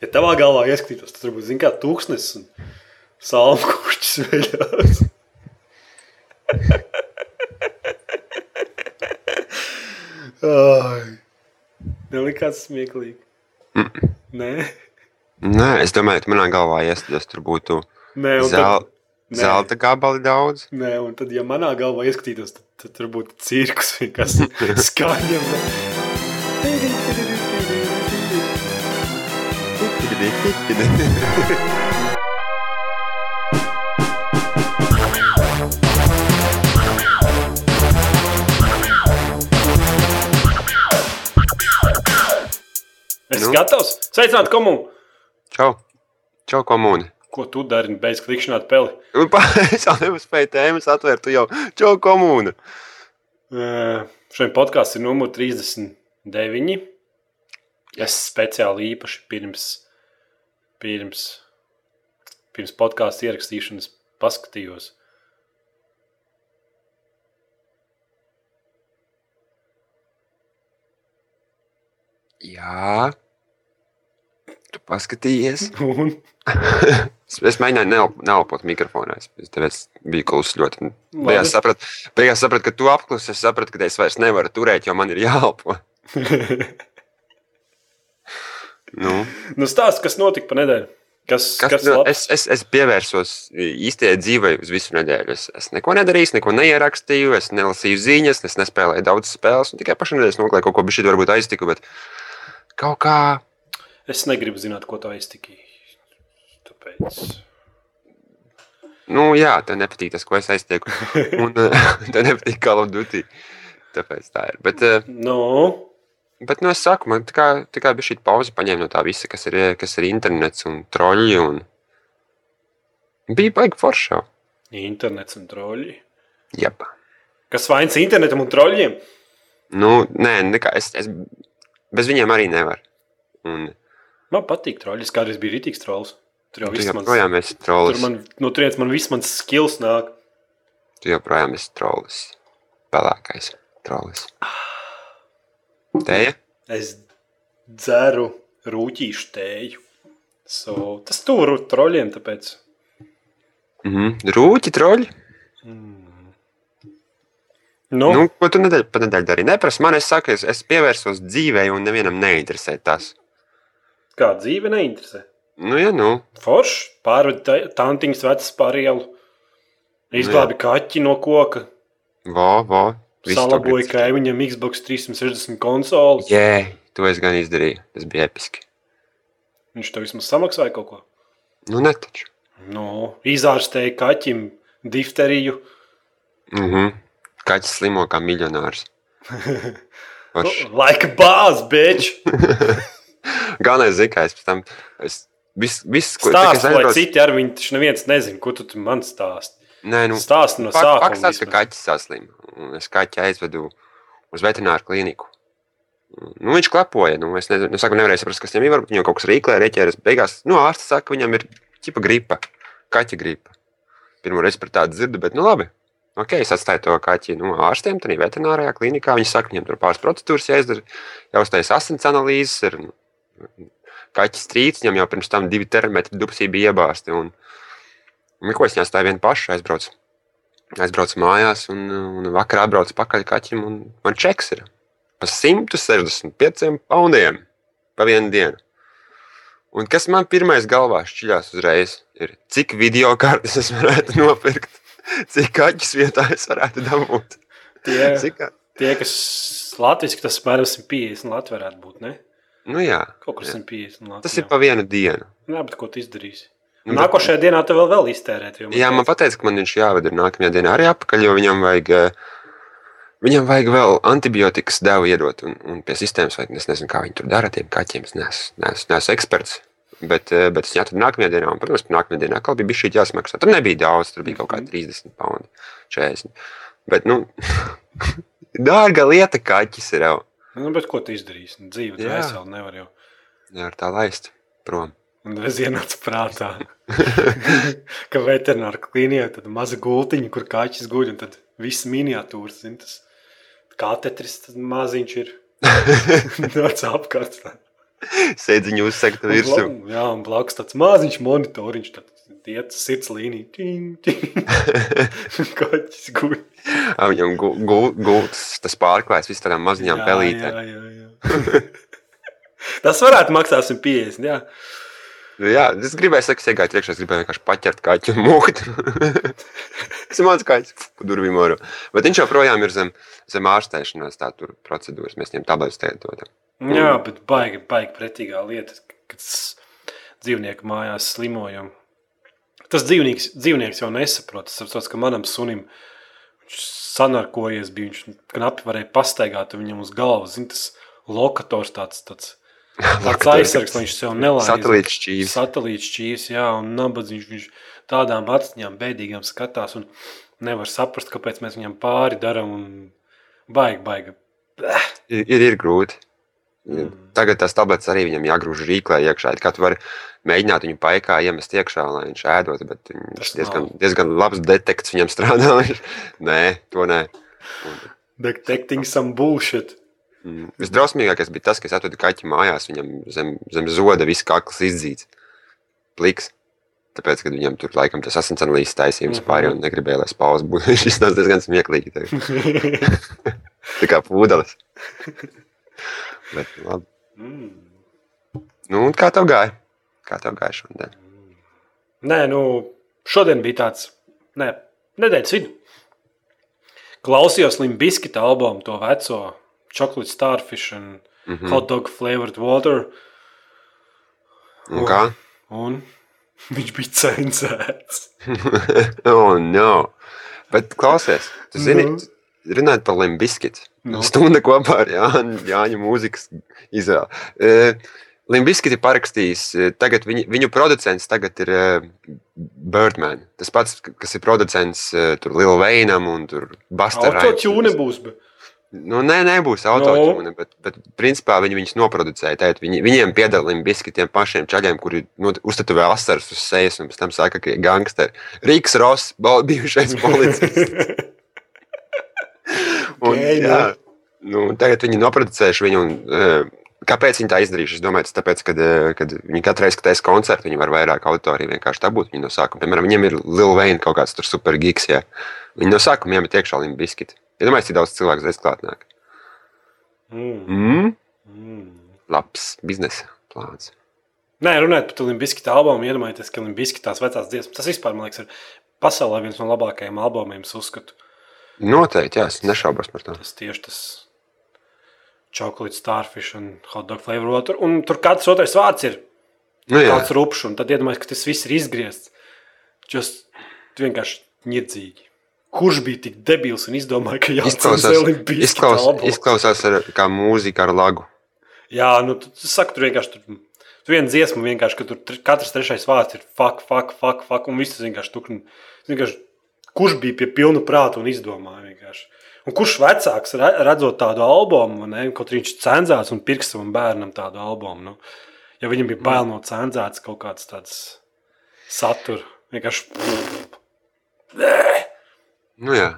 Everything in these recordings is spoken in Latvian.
Ja tavā galvā ieskatītos, tad varbūt zini, kā tūkstnesis un salmu kurčs veļās. Ai. Nelikās smieklīgi. Mm. Nē, Nē, es domāju, ka manā galvā iestājas tur būtu Nē zel, tad, zelta gabali daudz. nē, un tad, ja manā galvā ieskatītos, tad, tad tur būtu cirks vienkārši skaņa. Es esmu Nu? gatavs. Sveicināt komunu! Čau! Čau, komūni! Ko tu dari? Beidz klikšķināt peli. Pa- Es jau nepaspēju tēmas atvērt, tu jau čau, komūna! Uh, Šodien podkāsts ir numur 39. Es speciāli īpaši pirms, pirms, pirms podkāstu ierakstīšanas paskatījos. Jā, tu paskatījies. Un, Es, es mēģināju nelp, nelpot mikrofonā. Es, tāpēc biju kluss ļoti. Beigās sapratu, beigās sapratu, ka tu apklusi. Es sapratu, ka es vairs nevaru turēt, jo man ir jāelpo. Nu, nu, stāsti, kas notika pa nedēļu. Kas, kas, kas nu, es, es, es pievērsos īstajai dzīvei uz visu nedēļu. Es, es neko nedarīju, neko neierakstīju, es nelasīju ziņas, es nespēlēju daudz spēles. Tikai pašā nedēļā noklāju kaut ko, bet šī varbūt aiztiku. Bet kaut kā Es negribu zināt, ko tā iztikīja. Tāpēc. Nu, jā, tev nepatīk tas, ko es aiztieku. Un eh, tev nepatīk Call of Duty. Tāpēc tā ir. Bet, eh, Nu, bet nu, es saku, man tikai, tikai bija šī pauze paņēma no tā visa, kas ir, kas ir internets un troļļi. Un... Bija baigi foršā. internets un troļļi. Jep. Kas vainas internetam un troļļiem? Nu, nē, nekā, es, es bez viņiem arī nevaru. Un Man patīk troļļi. Es kādreiz biju rītīgs trolls. Tur jau tu viss mans, joprojām esi tur trolis. man, no turienes man viss mans skills nāk. Tu joprojām esi trolis. Pelēkais trolis. Teja? Es dzeru rūtīšu tēju. So, tas tur ir troļļiem, tāpēc. Mhm. Rūķi troļi? Nu, Nu, ko tu nedēļ, pa nedēļu darīji? Neprasa man, es saku, es, es pievērsos dzīvei un nevienam neinteresē tas. kā dzīve neinteresē. Nu, ja nu, Forši pārveda tantiņas vecas par ielu. Izglābi kaķi no koka. vo, vo. Salaboja kaimiņam Xbox 360 konsoli. Jē, to es gan izdarīju. Tas bija episki. Viņš tev vismaz samaksāja kaut ko. Nu, netaču. Nu, izārstēja kaķim difteriju. Mhm. Kaķis slimo kā miljonārs. Forši. Laika bāzi, bitch! Galvenais zikais, pēc tam es viss, viss ko tā kā es aizbraucu- citi ar viņu taču neviens nezina, ko tu tu man stāsti. Nē, nu, Stāsti no sākuma. Fakts tāds, ka kaķis saslima. un Es kaķi aizvedu uz veterināru klīniku. Nu, viņš klepoja. Nu, es nezinu, es saku, nevarēju saprast, kas viņam ir. Varbūt viņam kaut kas rīklē, reķēras. Beigās nu, ārsts saka, ka viņam ir ķipa gripa, kaķa gripa. Pirmo reizi par tādu dzirdu, bet nu labi. Ok, es atstāju to kaķi nu, ārstiem, tad veterinārajā klīnikā. Viņi saka, viņam tur pāris procedūras jāizdara, jāuztais asins analīzes. Ir, nu, kaķis strīds, viņam jau pirms tam divi termometri dubsī bija iebāzti. Un, un ko es nestāju vienu pašu, aizbraucu. Aizbraucu mājās, un, un vakarā atbraucu pakaļ kaķim, un man čeks ir par 165 poundiem pa vienu dienu. Un kas man pirmais galvā šķiļās uzreiz, ir cik video kartes es varētu nopirkt, cik kaķis vietā es varētu dabūt. Tie, Cik, tie kas Latvijas, tas apmēram 150 Latvijas varētu būt, ne? nu jā, Kaut kur Jā. 150 Latvijas. tas ir pa vienu dienu. Jā, bet ko tu izdarīsi? Bet- Nākošajā dienā tev vēl, vēl iztērēt. jo Jā, man teica- teica, ka man viņš jāved ir nākamajā dienā arī apakaļ, jo viņam vajag, eh, viņam vajag vēl antibiotikas devu iedot. Un, un pie sistēmas, vai es nezinu, kā viņi tur dara ar tiem kaķiem. Es neesmu, neesmu, neesmu eksperts. Bet, eh, bet es atradu nākamajā dienā, un, protams, nākamajā dienā atkal bija šī jāsamaksā. Tur nebija daudz, tur bija kaut kādi 30 pounds, 40. Bet, nu, dārga lieta kaķis ir jau. Nu, bet ko tu izdarīsi? Dzīve Jā. vesela nevar jau. Nevar tā laist prom. Un reiz ienāca prātā, ka veterinārā klīnijā ir maza gultiņa, kur kaķis guļ, un tad viss miniatūras, zin, tas katetris tas maziņš ir. Tāds apkārt. Sēdziņu uzsegta Un virsū. bla- Jā, un blakus tāds maziņš monitoriņš, tad iet sirds līnija. Ting, ting. Kaķis guļ. Ā, Viņam gu- gu- gultas, tas pārklājas vis tādām maziņām pelītēm. Jā, jā, jā. Tas varētu maksāt 150. Jā. Jā, es gribēju, ka es iegāju iekšā, es gribēju vienkārši paķert kaķu un mūkt. Ir mans kaķis, durvīm oro. Bet viņš joprojām ir zem, zem ārstēšanās, tā tur procedūras. Mēs viņam tabletes dodam. jā, bet baigi, baigi pretīgā lieta, kad dzīvnieku mājās slimojumu. Tas dzīvnieks, dzīvnieks jau nesaprot. Es saprotu, ka manam sunim viņš sanarkojies, bija, viņš knapi varēja pastaigāt viņam uz galvas. Zin, tas lokators tāds, tāds, tāds aizsargs, viņš sev nelaimē. Satelīts šķīvis. Satelīts šķīs, jā, un nabadzīgs viņš tādām acīm bēdīgām skatās un nevar saprast, kāpēc mēs viņam pāri darām. Baigi, baigi. Ir, ir, ir grūti. Tagad tas tablets arī viņam jāgrūž rīklē iekšā. Kā tu vari mēģināt viņu paikā iemest iekšā, lai viņš ēdot, bet viņš diezgan, nav. diezgan labs detekts viņam strādā. Nē, to nē. Detecting some bullshit. Mm. Visdrausmīgākais bija tas, ka es atradu kaķi mājās. Viņam zem, zem zoda viss kakls izdzīts. Pliks. Tāpēc, kad viņam tur laikam tas asins analīzes taisījums Mhm. pāri un negribēja, lai spaudas būtu, viņš iznāca diezgan smieklīgi. Tā kā pūdelis. Bet, labi. Mm. Nu, un kā tev gāja? Kā tev gāja šodien? Nē, nu, šodien bija tāds ne, nedēļas vidus. Klausījos Limbiskita albumu, to veco Chocolate Starfish un mm -hmm. Hot Dog Flavored Water. Un kā? Un viņš bija cenzēts. oh, no. Bet klausies, tu zini, Nu? runājot par Limbiskitu. Nu? Stunda kopā ar Jāņu, Jāņu mūzikas izvēli. Uh, Limbiskiti parakstījis, eh, tagad viņu, viņu producents tagad ir uh, Birdman. Tas pats, kas ir producents uh, tur Lil Veinam un tur Buster Autotune būs. be- Nu, nē, nebūs autotune, bet, bet principā viņi viņus noproducēja. Tātad viņi, viņiem piedāvā limbiski tiem pašiem čaļiem, kuri nu, uztatuvē asaras uz sejas un pēc tam saka, ka ir gangsteri. Rīks Ross, bijušais policists. Un, Ok, jā, nu, tagad viņi noproducējuši viņu. Un, uh, Kāpēc viņi tā izdarījuši? Es domāju, tas tāpēc, ka kad viņi katru reizi, kad taisa koncertu, viņi var vairāk autoriju vienkārši dabūt viņu no sākuma. Piemēram, viņiem ir Lil Wayne kaut kāds super gigs. Jā. Viņi no sākuma iemet iekšā limbiskiti. Ja domāju, cik daudz cilvēku reiz klāt nāk. Mm. Mm? Mm. Labs biznesa plāns. Nē, runājot par Limbiskita albumu, iedomājieties, ka Limbiskita tās vecās dziesmas, tas vispār, man liekas, ir pasaulē viens no labākajiem albumiem, es uzskatu. Noteikti, jā, es nešaubos par to. Tas tieši tas chocolate starfish un hot dog flavor water. Un tur katrs otrais vārds ir Nu, jā, kāds rupšs, un tad iedomājieties, ka tas viss ir izgriezts. Just vienkārši ņirdzīgi. Kurš bija tik debils un izdomāja, ka izklausās, jāatcerās Limbiskita izklaus, izklausās ar, kā mūzika ar lagu. Jā, nu, tu, tu saki, tur vienkārši tur, tur viena dziesma, vienkārši, ka tur katrs trešais vārds ir fuck, fuck, fuck, fuck un viss vienkārši tur. Vienkārši, kurš bija pie pilna prāta un izdomāja vienkārši. Un kurš vecāks re- redzot tādu albumu, ne, kaut arī viņš cenzēts un pirks savam bērnam tādu albumu. Nu, ja viņam bija bail no cenzētas kaut kāds tāds satura, vienkārši Nu, jā,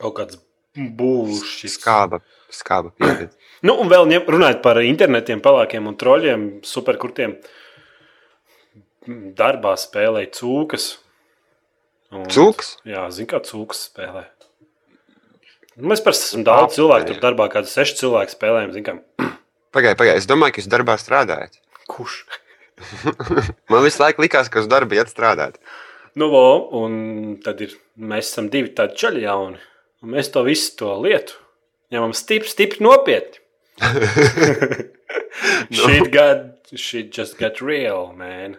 kaut kāds būšs. skāba, skāba pieredze. Nu, un vēl ņem- runājot par internetiem, pelēkiem un troļļiem, superkurtiem. Darbā spēlēja cūkas. Un, Cūkas? Jā, zinu, kā cūkas spēlē. Mēs parasti esam daudz cilvēku, tur darbā kādi seši cilvēki spēlējam. Zin, kā, Pagaidiet, pagaidiet, es domāju, ka jūs darbā strādājat. kurš? Man visu laiku likās, ka uz darbu iet strādāt. Nu, vo, un tad ir, mēs esam divi tādi čaļi jauni. Un mēs to visu to lietu ņemam stipri, stipri nopietni. Shit got, shit just got real, man.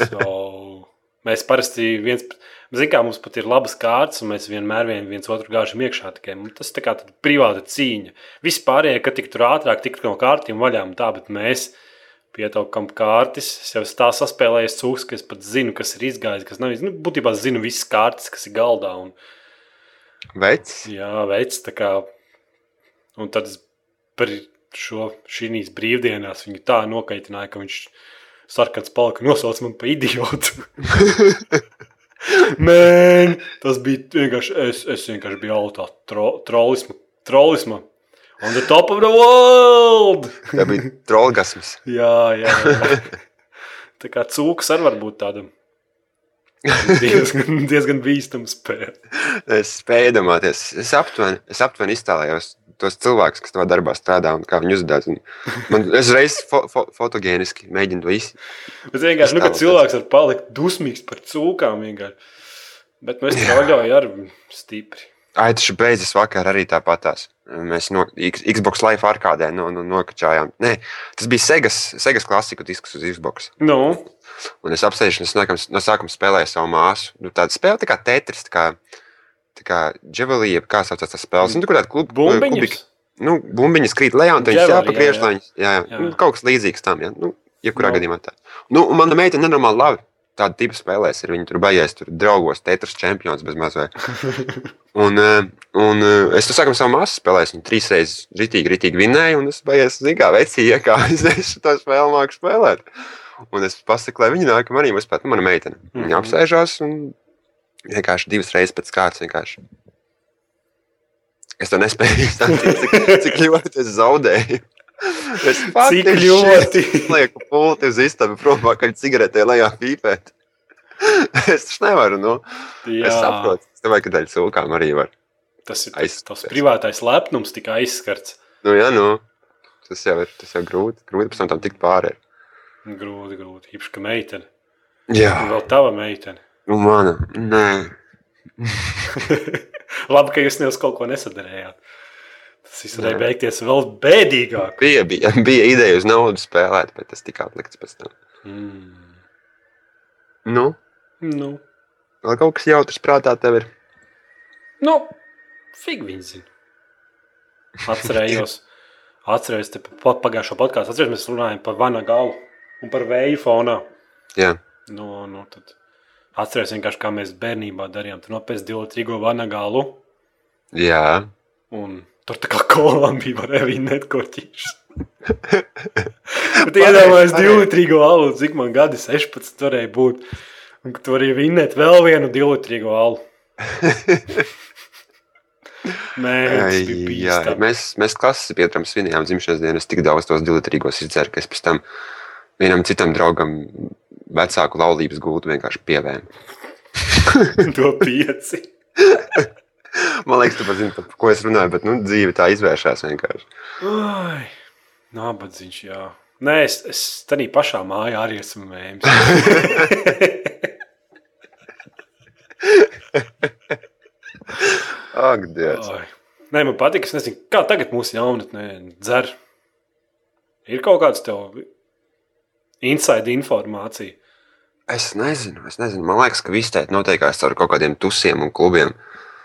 So, mēs parasti viens, zin kā mums pat ir labas kārtas, un mēs vienmēr vien, viens otru gāžam iekšā. Tikai. Tas tā kā privāta cīņa. Vispārējie, ka tik tur ātrāk, tik no kārtiem vaļā un tā, bet mēs pietaukam kārtas. Es jau tā saspēlējis cūks, ka es pat zinu, kas ir izgājis, kas nav izgājis. Nu, būtībā zinu visas kārtas, kas ir galdā. Un, Vecs? jā, tā kā. Un tad es par šo šīs brīvdienās viņu tā nokaitināju, ka viņš sarkans palika nosauc man par idiotu. Mēn, tas bija vienkārši, es, es vienkārši biju autā tro, trolisma, trolisma. On the top of the world! Tā bija trolgasms. jā, jā, jā. Tā kā cūks arī var būt tāda diezgan, diezgan bīstama spēle. Es spēju iedomāties, es aptuveni, es aptuveni iztēlējos tos cilvēkus, kas tādā darbā strādā un kā viņi uzvedās. Es reizes fo, fo, fotogēniski mēģinu to izdarīt. Bet vienkārši, nu, kad Iztēloties. cilvēks var palikt dusmīgs par cūkām, vienkārši. Bet nu, es troļoju ar stipri. Ai, tas beidzas vakar arī tāpatās. Mēs no Xbox Live arkādē no, no, nokačājām. Nē, tas bija Segas, Segas klasiku disks uz Xbox. Nu, Un es es no, no sākuma spēlēju savu māsu. Nu, tāda spēle tā kā Tetris, tā kā, tā kā Javelija, kā saucās tas spēles. Nu, tur kāda kluba, bumbiņas. nu, bumbiņas krīt lejā, un Javelija, jāpagriež, jā, lai viņas, jā, jā. Jā. Nu, kaut kas līdzīgs tam, jā. Nu, jebkurā Nu. gadījumā tā. Nu, un mana meita nenormāli labi. Tāda tipa spēlēs, ir viņa tur baigās, tur draugos, Tetris čempions bez mazliet. Un, eh, un eh, es tur sākam savu māsu spēlēju, viņa trīs reizes ritīgi, ritīgi vinēja, un es baigās, zinu, kā veci iekāpjas, es to spēli māku spēlēt. Un es pasaku, lai viņa nāk, man arī uzspēlēt, nu, mana meitene. Viņa Mhm. apsēžās un vienkārši divas reizes pēc kārtas vienkārši. Es to nespēju izdarīt, cik, cik ļoti es zaudēju. Es Cik ļoti? lieku pulti uz istabu prom, kā cigaretē lejā pīpēt. Es taču nevaru, nu. jā, Es saprotu. Es domāju, ka daļa cūkām arī var. tas ir tas, tas privātais lepnums, tika aizskarts. Nu, jā, nu. Tas jau ir, tas jau grūti. Grūti pēc tam tam tikt pāri. Grūti, grūti. Īpaši, ka meitene. Jā. Un vēl tava meitene. Nu, mana. Nē. Labi, ka jūs ne uz kaut ko nesadarījāt. Tas varēja beigties vēl bēdīgāk. Bija, bija, bija ideja uz naudu spēlēt, bet tas tika atlikts pēc tam. Mm. Nu, Nu, vēl kaut kas jautrs prātā tev ir. nu fig viņi zina. Atcerējos, atcerējos te pa- pagājušo podkāstu. Atcerējos, mēs runājam par vana galu un par vēju fonā. Jā. Nu, nu, tad atcerējos vienkārši, kā mēs bērnībā darījām. Tur nopēc divu trigo vana galu. Jā. Un tur tā kā Kolumbija varēja vinēt korķīšus. Bet Varēja, divlitrīgo alu, cik man gadi 16 varēja būt. Un tu vari vinēt vēl vienu divlitrīgo alu. Nē, bija jā. Mēs, mēs klases pietram svinējām dzimšanas dienas, tik daudz tos dilitrīgos izdzēru, ka es pēc tam vienam citam draugam vecāku laulības gultu vienkārši pievēmu. To pieci. Man liekas, tu zini, par ko es runāju, bet nu, dzīve tā izvēršas vienkārši. Ai, nabadzīgs, jā. Nē, es, es tādā pašā mājā arī esmu mēms. Ak, Dievs. Ai. Nē, man patīk, es nezinu, kā tagad mūsu jaunatnē dzer. Ir kaut kāds tev inside informācija. Es nezinu, es nezinu. Man liekas, ka viss tā notiekās ar kaut kādiem tusiem un klubiem.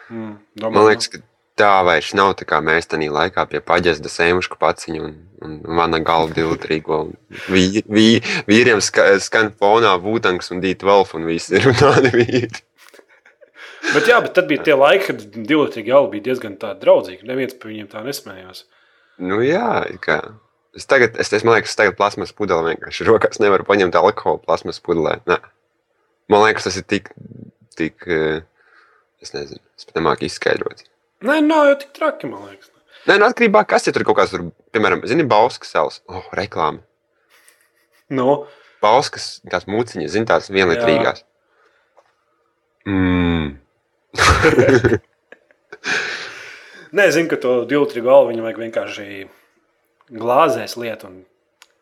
Mm, Man liekas, ka tā vairs nav tā kā mēs tajā laikā pie paģesda sēmušu paciņu un, un mana galva divtrīgo. Vī, vī, vīriem ska, skan fonā Vutangs un Dīt Wolf un visi ir tādi vīri. Bet, jā, bet tad bija tie laiki, kad divi jau bija diezgan tādi draudzīgi. Neviens par viņiem tā nesmējās. Nu jā, kā. Es tagad, es, es man liekas, es tagad plasmas pudeli vienkārši rokās nevaru paņemt alkoholu plasmas pudelē. Nē. Man liekas, tas ir tik, tik, eh, es nezinu, es pat nemāku izskaidrot. Nē, nav jau tik traki, man liekas. Nē, nu atkarībā, kas ir tur kaut kāds, tur, piemēram, zini, Bauskas salas, oh, reklāma. Nu, Bauskas, tās mūciņas, zini, tās vienlietrīgās. Mm. Nē, zinu, ka to divu galvu viņam vajag vienkārši glāzēs lietu un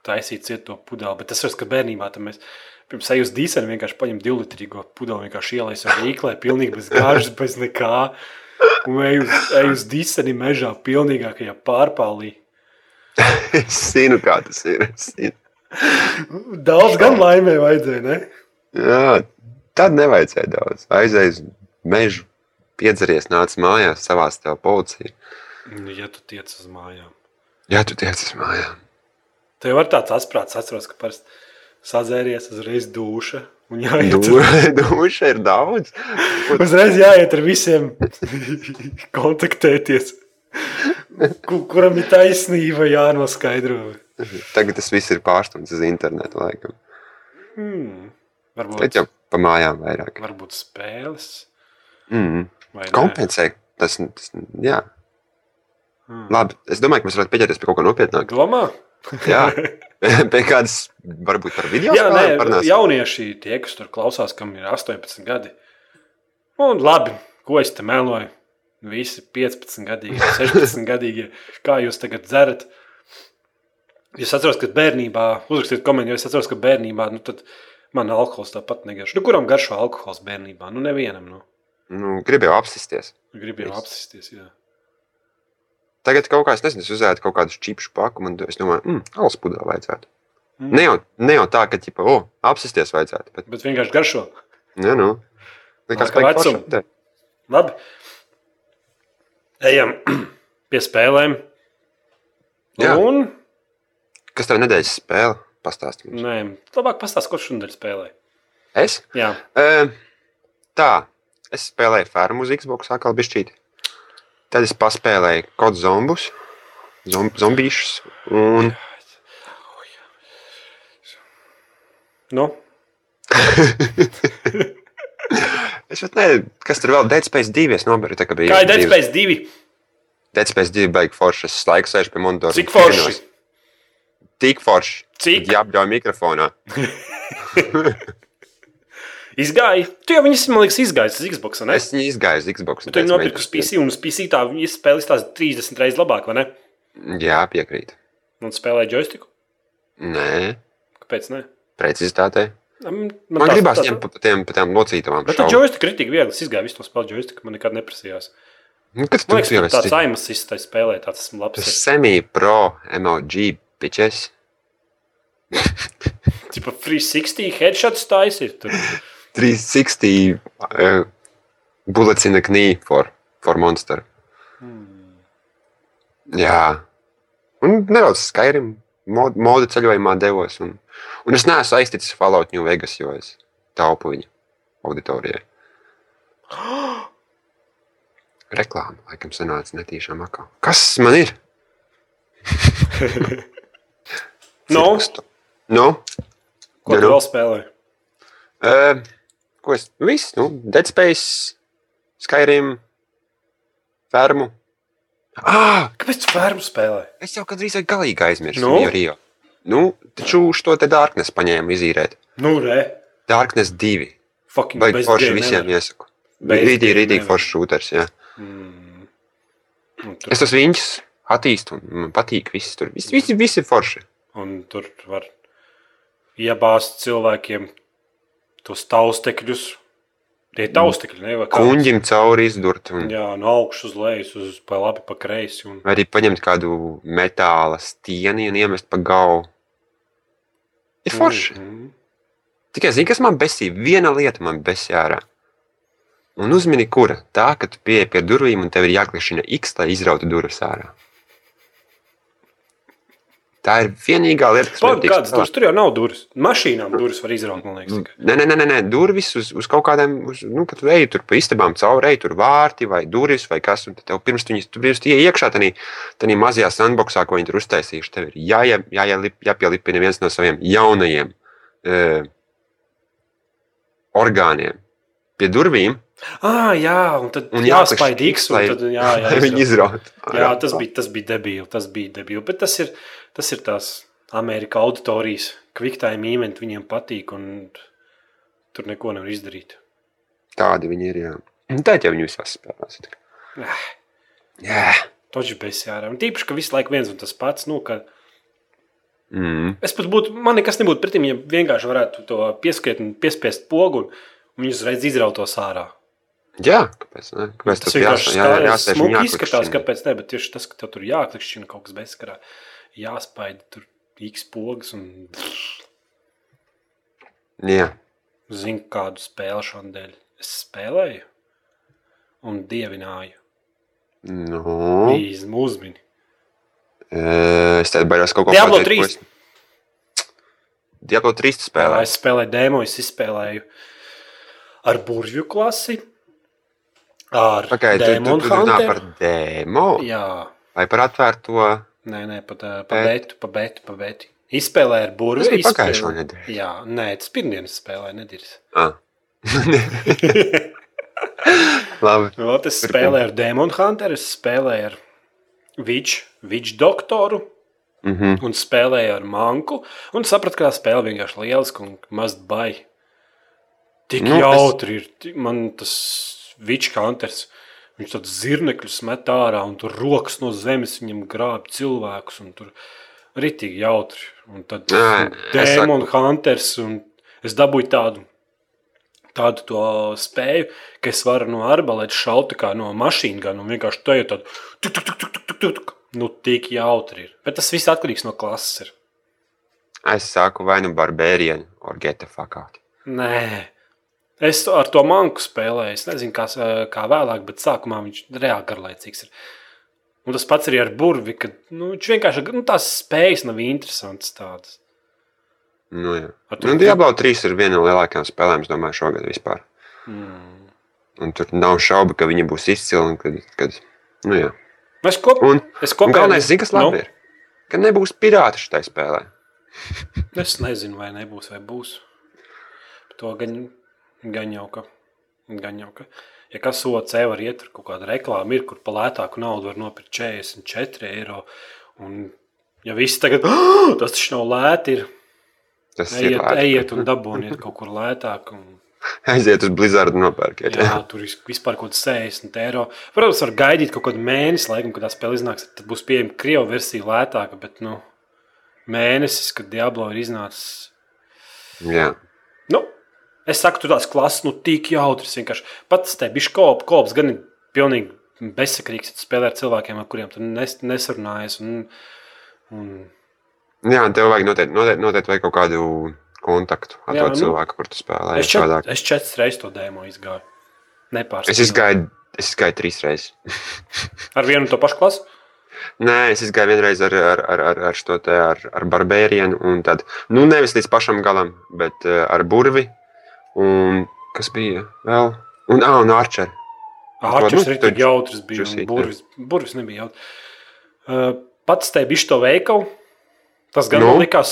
taisīt cietu to pudeli. Bet tas ir, ka bērnībā tam mēs pirms ejam uz dīseli vienkārši paņem divu litrīgo pudeli, vienkārši ielaisim rīklē, pilnīgi bez gāžas, bez nekā. Un ej uz, ej uz dīseli mežā, pilnīgākajā pārpālī. es zinu, kā tas ir. Daudz gan laimē vajadzēja, ne? Jā, tad nevajadzēja daudz. Aizēj uz mežu, piedzeries, nāc mājās, savās tev policija. Nu, Ja tu tiec uz mājām. Jā, tu tiec uz mājām. Tev var tāds atprāts, atceros, ka parasti sazēries uzreiz duša. Un jāiet, Du- Duša ir daudz. uzreiz jāiet ar visiem kontaktēties. Ku- Kuram ir taisnība, jānoskaidro. Tagad tas viss ir pārstumts uz internetu. Laikam. Hmm. Varbūt, Bet jau pa mājām vairāk. varbūt spēles. Mm. Kompensē. Tas, tas, jā. Labi, es domāju, ka mēs varētu pieķerties pie kaut kā nopietnāka. Domā? Jā, pie kādas, varbūt par video spēlēm jaunieši, tie, kas tur klausās, kam ir 18 gadi. Un labi, ko es te meloju? Visi 15 gadīgi, 16 gadīgi. Kā jūs tagad dzerat? Es atceros, ka bērnībā, uzrakstiet komentāru, jo es atceros, ka bērnībā, nu tad man alkohols tāpat negaršo. Nu, kuram garšo alkohols bērnībā? Nu, nevienam. Nu. Nu, Gribu jau apsisties. Viss. apsisties. Jā. Tagad kaut kā, es nezinu, es uzēdu kaut kādu čipšu paku, un es domāju, mm, alus pudelē vajadzētu. Mm. Ne jau, ne jau tā, ka, ķipa, o, apsisties vajadzētu, bet, Bet vienkārši garšo. ne, nu. Likās, baigi vecuma. Labi. Ejam pie spēlēm. Jā. Un, Kas tev nedēļas spēle? Pastāst mums. nē, labāk pastāst, ko šodien spēlē. Es? Jā, E, tā, es spēlēju Fērmu uz Xbox atkal bišķīt. Tad es paspēlēju kaut zombus, zom, zombīšus, un nu, es pat nezinu, kas tur vēl Dead Space 2 es noberu, tā kā bija. Dead Space 2? Dead Space 2 baigi forši, es laiku sēžu pie monitora. Cik forši? brīnos. Tik forši. Cik? Jā, apļauj mikrofonā. Izgāja. Tu jau viņas, man liekas, izgājis uz Xbox. Ne? Es viņu izgāju uz Xbox. Tu teicu, nopirki uz. PC, un uz PC tā viņa spēle izstāsta 30 reizes labāk, vai ne? Jā, piekrīt. Un spēlēja joystiku. Nē, Kāpēc? Ne? precizitātei. Man, Man gribās ņemt pa tiem, pa tiem locītavām. Bet tā joystick ir tik viegli. Es izgāju visu to spēli joystick. Man nekad neprasījās. Nu, kas Man tur liekas, ka tāds ir? aimas izstājas spēlē. Tāds esmu labs. Semi-pro MOG pitches. Tipa 360 headshots taisīt. Tur. 360 uh, bullets in the knee for, for monster. Jā. Un nedaudz Skyrim mod- modu ceļojumā devos. Un, un es neesmu aizticis Fallout New Vegas, jo es taupu viņu auditorijai. Reklāma, laikam, sanāca netīšām akā. Kas man ir? Nu, Cirkustu. Nu? ko Nu, tu nu. vēl spēlēji? Uh, ko es? Viss, nu, Dead Space, Skyrim, Fermu. Ah, Kāpēc tu fermu spēlē? es jau gandrīz vai galīgi aizmirsu Nu? nu? Rio. Nu, taču šo te Darkness paņēmu izīrēt. Nu, re. Darkness 2. Fucking Vai forši visiem ever. iesaku. Rītīgi, rītīgi forši šūters, jā. Mm. Tur, Es tos viņus attīstu un man patīk viss tur. Visi, visi, visi forši. un tur var iebāzt cilvēkiem tos taustekļus. Tie ir taustekļi, ne? Kuņģim cauri izdurt un Jā, no augšas uz leju, uz pa labi, pa kreisi. Un... vai arī paņemt kādu metāla stieni un iemest pa galvu. Ir forši. Mhm. Tikai zini, kas man besīja? Viena lieta man besīja ārā. Un uzmini, kura? Tā, ka tu pieeji pie durvīm un tev ir jāklišķina X, lai izrautu durvis ārā. Tā ir vienīgā lieta, kas man Pagaid, kādas durvis? Tur jau nav durvis. Mašīnām durvis var izraut, man liekas. tikai. Nē, nē, nē, nē, durvis uz, uz kaut kādiem, uz, nu, kad tu ej tur pa istabām cauri, ej tur vārti vai durvis vai kas, un tad tev pirms tu viņus, tu pirms tu ieej iekšā tādā, tādā mazajā sandboxā, ko viņi tur uztaisījuši, tev ir jāie, jāielip, jāpielipina viens no saviem jaunajiem uh, orgāniem pie durvīm, Ah, jā, un tad un jāklišķina X, un tad jā, jā, viņi izraut. jā, tas bija, tas bija debīli, tas bija debīli. Bet tas ir, tas ir tās Amerikas auditorijas, kviktājiem īmenti viņiem patīk, un tur neko nevar izdarīt. Tādi viņi ir, jā. Un tā jau viņi visās spēlēs. Ah, Jā. Toči bez jārā. Un tīpaši, ka visu laiku viens un tas pats, nu, ka Mm. es pat būtu, man nekas nebūtu pretim, ja vienkārši varētu to pieskiet un piespiest pogu, un viņi uzreiz izrautos ārā. Jā, kāpēc? Ne? Kāpēc Tas vienkārši jā, jā, jā, smuki izskatās, kāpēc ne, bet tieši tas, ka tev tur jāklikšķina kaut kas bezskarā, jāspaida tur X pogas un Jā. zinu kādu spēli šodien. Es spēlēju un dievināju. Nu, Bija uzmini. es tev baidos kaut ko Diablo pateikt, ko 3. es- Diablo 3 tu Jā, spēlē. es spēlēju demo, es izspēlēju ar burvju klasi, ar Pagaid, tu, tu, Demon tu runā par demo Jā, vai par atvērto? nē, nē, pat uh, pa betu, pa betu, pa betu. Izspēlēju ar burvju. Tas bija pagājušo nedēļu. Jā, nē, tas pirmdienas spēlēju, nedirs. Ah. Labi. Vēl es spēlēju ar Demon Hunter, es spēlēju ar Viču, Viču doktoru Mm -hmm. un spēlēju ar manku. Un sapratu, ka tā spēle vienkārši lieliska un maz baigta. Tik Nu, nu, es- jautri ir. Man tas Vičs kanters. Viņš tāds zirnekļus met ārā un tur rokas no zemes viņam grāb cilvēkus. un Tur ritīgi jautri. Un tad Dēmons Hunters. un Es dabūju tādu. Tādu to spēju, ka es varu no arbalēta šaut tā kā no mašīnas, gan un vienkārši to jau tādu tuk, tuk, tuk, tuk, tuk, tuk, tuk. Nu, tik jautri ir. Bet tas viss atkarīgs no klases. Ir. Es saku, vai nu barbērienu, vai get the fuck out. Nē, es ar to manku spēlēju. Es nezinu, kā, s- kā vēlāk, bet sākumā viņš reāli garlaicīgs ir. Un tas pats arī ar burvi, kad nu, viņš vienkārši nu, tās spējas nav interesantas. Tādas. Nu, jā. To- Nu, Diablo 3 ir viena no lielākajām spēlēm, es domāju, šogad vispār. Mm. Un tur nav šaubu, ka viņi būs izcili. un Kad, kad, nu, jā. Es kopā un, es un kopā galvenais, zini, kas labi nu, ir? Ka nebūs pirāti šai spēlē. Es nezinu, vai nebūs, vai būs. To gan, gan jau ka. Gan jau ka. Ja kas OC var iet, tur kaut kāda reklāma ir, kur par lētāku naudu var nopirkt 44 eiro. Un, ja viss tagad, "Ah, tas taču nav lēti, ir Tas ir ejiet, lēti. ejiet un dabūniet kaut kur lētāk. Un, Aiziet uz Blizzard un nopērkiet. jā, tur ir vispār kaut kāds 60 eiro. Protams, var gaidīt kaut kādu mēnesi, laikam, kad tā spēle iznāks. Tad būs pieejama krievu versija lētāka, bet nu, mēnesis, kad Diablo ir iznācis. jā. Nu, es saku, tur tās klases, nu, tik jautras. Vienkārši pats te bija kops, kops gan ir pilnīgi bezsakrīgs. ja Spēlē ar cilvēkiem, ar kuriem tu nes, nesarunājies. Un, un, jā, tev vajag noteikti, noteikti, noteikti vajag kaut kādu kontaktu to nu, cilvēku, kur tu spēlē. es, čet, es četras reizes to dēmo izgāju. Nepārspīlēju. Es izgāju, es izgāju trīs reizes. Ar vienu to pašu klasu? Nē, es gāju vienreiz ar, ar, ar, ar, ar šo te ar, ar barbērienu, un tad, nu, nevis līdz pašam galam, bet uh, ar burvi. Un kas bija vēl? Un, ah, un arčeri. Ārčus nu, tik jautrs, bija. un Burvis, burvis nebija jautrs. Uh, pats te bija to veikalu. Tas gan Nu? man likās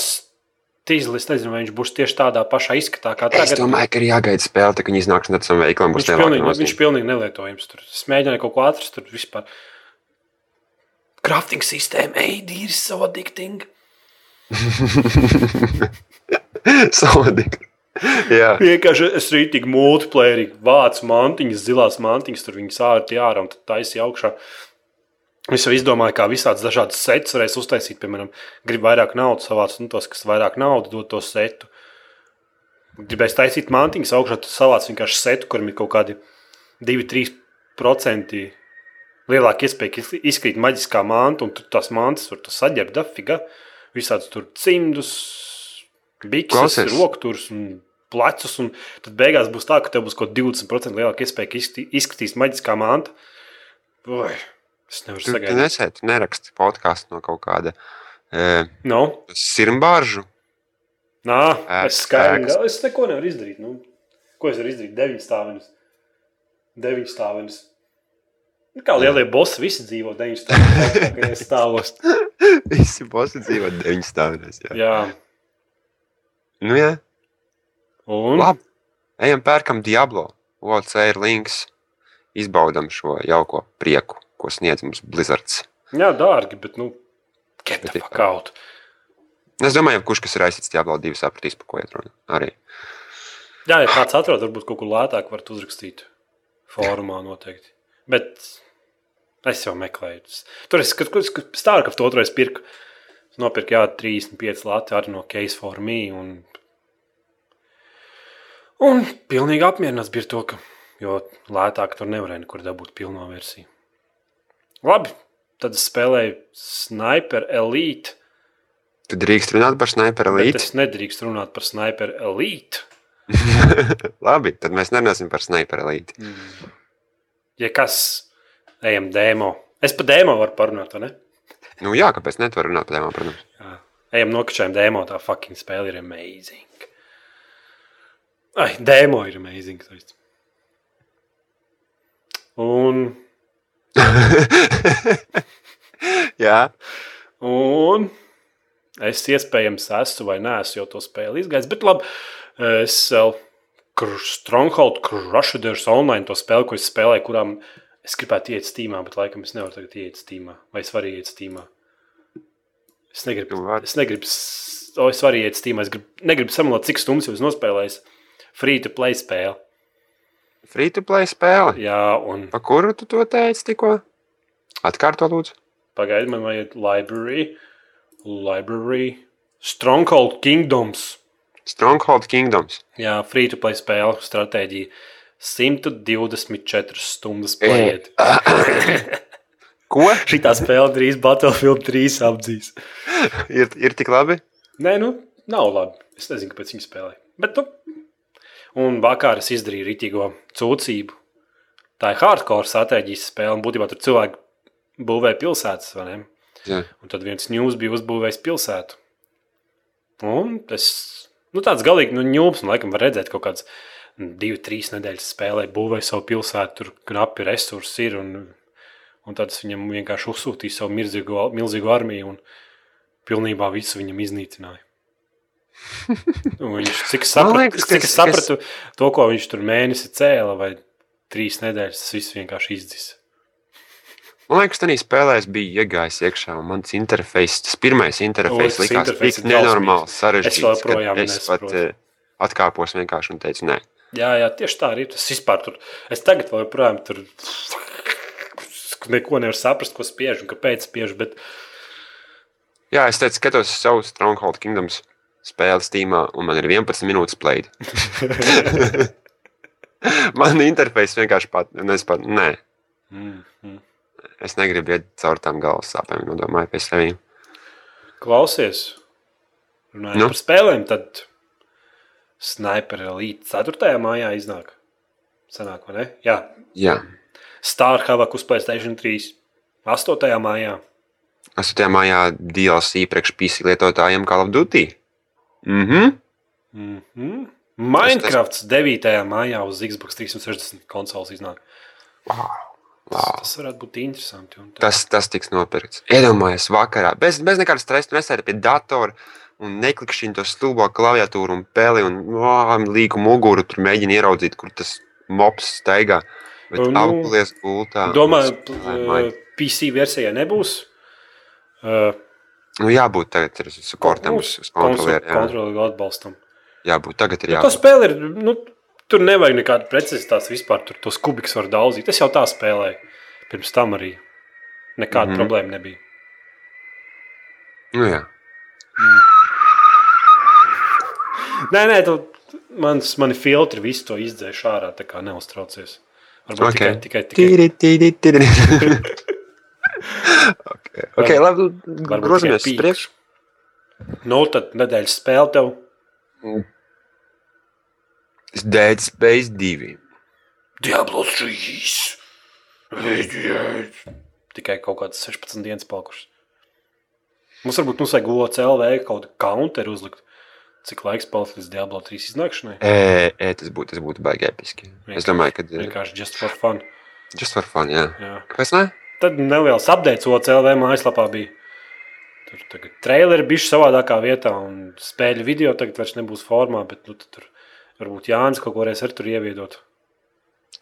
tīzlis. Es nezinu, vai viņš būs tieši tādā pašā izskatā kā Es tagad. domāju, ka ir jāgaida spēle, tā, ka viņi iznāks no tam veikalam. Viņš pilnīgi, viņš pilnīgi nelietojams. Tur es mēģināju kaut ko atrast. Tur vispār. Crafting sistēma, ej, ir so addicting. Saudīgi. Jā, Vienkārši es rītīgi multiplayerī vācu mantiņas, zilās mantiņas, tur viņas ārti ārā un tad taisīju augšā. Es jau izdomāju, kā visādas dažādas setas varēs uztaisīt. Piemēram, gribu vairāk naudas savāc, nu tos, kas vairāk naudas dod to setu. Gribēju taisīt mantiņas augšā, tad savāc vienkārši setu, kurim ir kaut kādi 2-3% lielāka iespēja, izkrīt maģiskā manta, un tur tās mantas var saģērbt dafiga. Visādas tur cimdus, bikses, rokturs un plecus, un tad beigās būs tā, ka tev būs kaut kāda 20% lielāka iespēja, ka izskatī- izskatīs maģiskā manta. Ui, es nevaru tu, tu sagaidīt. nesēti, neraksti podkāstu no kaut kāda e, No, sirmbāržu. nā, Ēkas, es skaidru, ēkas. es neko nevaru izdarīt. Nu, ko es varu izdarīt? Deviņas stāvenes. Deviņas stāvenes. Nu, Kā lielie bosi, visi dzīvo deviņas stāvos. stāvos. Visi bosi dzīvo deviņas stāvēs. Jā. Jā, Nu, jā. Un Labi. Ejam, pērkam Diablo. OC ir links. Izbaudam šo jauko prieku, ko sniedz mums Blizzards. jā, dārgi, bet nu, get the ir fuck out. Es domāju, kurš kas ir aizsits Diablo 2 sapratīs, par ko iet runa. Arī. Jā, ja kāds atrod, varbūt kaut ko lētāk var uzrakstīt. Fórumā noteikti. Bet es jau meklēju. Tur es stāvu, ka to otrais pirku. Nopirku, jā, 35 lati arī no Case for Me. Un, un pilnīgi apmierināts bija ar to, ka jo lētāk tur nevarēja nekur dabūt pilno versiju. Labi, tad es spēlēju Sniper Elite. Tu drīkst runāt par sniperu Bet līdzi. es nedrīkstu runāt par Sniper Elite. Labi, tad mēs nerunāsim par sniperu līdzi. Mm. Ja kas, ejam demo. Es par demo varu parunāt, vai ne? Nu, jā, kāpēc ne? Tu vari runāt par tēmām, protams. Jā. Ejam nokačājam demo, tā fucking spēle ir amazing. Ai, demo ir amazing. taisn. Un, jā, un es iespējams esmu vai neesmu jau to spēli izgājis, bet labi, es vēl Stronghold Crusaders online to spēli, ko es spēlēju, kurām Es gribētu iet stīmā, bet laikam es nevaru tagad iet stīmā. Vai es varu iet stīmā? Es negribu, vari. es negribu, o, es varu iet stīmā. Es gribu, negribu samalot, cik stundas jau es nospēlēju. Free to play spēle. Free to play spēle. Jā, un Pa kuru tu to teici tikko? Atkārto lūdzu. pagaidi, man vajag library, library, Stronghold Kingdoms. Stronghold Kingdoms. Jā, free to play spēle, stratēģija. 124 stundas paiet. Ko? Šī spēle drīz Battlefield 3 apdzīs. Ir, ir tik labi? Nē, nu, nav labi. Es nezinu, kāpēc viņi spēlē. Bet, nu, un vakar es izdarīju rītīgo cūcību. Tā ir hardcore stratēģijas spēle, un būtībā tur cilvēki būvē pilsētas, vai ne? Jā. Un tad viens ņūs bija uzbūvējis pilsētu. Un tas, nu, tāds galīgi, nu, ņūps, un laikam var redzēt kaut kāds divi, trīs nedēļas spēlē, būvēja savu pilsētu, tur knapi resursi ir, un, un tad viņam vienkārši uzsūtīju savu milzīgo, milzīgo armiju, un pilnībā visu viņam iznīcināja. Viņš, cik sapratu, liekas, ka cik es- sapratu to, ko viņš tur mēnesi cēla, vai trīs nedēļas, tas viss vienkārši izdzis. Man liekas, tā spēlē es biju iegājis iekšā, un mans interfejs, tas pirmais interfejs tas likās tik nenormāli sarežģīts. joprojām Es pat nesaprotu. eh, atkāpos vienkārši un teicu, nē. Jā, jā, tieši tā arī tas vispār tur. Es tagad vēl joprojām tur neko nevaru saprast, ko spiež un kāpēc spiež. Bet Jā, es teicu, skatos uz savu Stronghold Kingdoms spēli Steamā, un man ir 11 minūtes played. man interfejs vienkārši pat, es pat, nē, mm, mm. es negribu iet caur tām galvas sāpēm, nodomāju pie sevis. klausies, runājot Nu? nu? par spēlēm, tad Sniper Elite 4. mājā iznāk. Sanāk, vai ne? Jā, Jā, Star Havak uz Playstation 3. 8. mājā. 8. maijā DLC priekš PC lietotājiem Call of Duty. Mhm. Mm -hmm. Minecrafts 9. maijā uz Xbox 360 konsoles iznāk. Wow. Tas, Wow. tas varētu būt interesanti. Tas, tas tiks nopirkts. Iedomājieties, vakarā, bez, bez nekāda stresa, nesēdi pie datora un neklikšķini to stulbo klaviatūru un peli un wow, līku muguru, tur mēģini ieraudzīt, kur tas mops steigā. Bet Nu, apgulies gultā. Domāju, Minecraft. PC versijai nebūs. Uh, Nu, jābūt tagad ir uz kortam, uz, kontrolieru. Kontrolieru atbalstam. Jābūt tagad ir tā jābūt. spēle ir. Nu, tur nevajag nekādu precizitāti vispār. Tur tos kubikus var daudzīt. Es jau tā spēlēju. Pirms tam arī nekāda mm. -hmm. problēma nebija. Nu, jā. Nē, nē, tu, mans, mani filtri visu to izdzēš ārā. Tā kā neuztraucies. Varbūt Ok. okay. tikai, tikai, tikai Tīri, tīri, tīri. okay. labi, grozamies uz priekšu. Nu, tad nedēļas spēle tev. Dead Space 2. Diablo 3. Tikai kaut kādas 16 dienas palikušas. Mums varbūt mums vajag GOCLV kaut kādu counteru uzlikt. Cik laiks paliks līdz Diablo 3 iznākšanai? E, e, tas būtu, tas būtu baigi episki. Es domāju, ka Vienkārši just for fun. just for fun, jā. Jā. Kāpēc ne? Tad neliels updates OCLV mājaslapā bija. Tur tagad traileri bija savādākā vietā, un spēļu video tagad vairs nebūs formā, bet nu, tur varbūt Jānis kaut ko varēs ar tur ieviedot.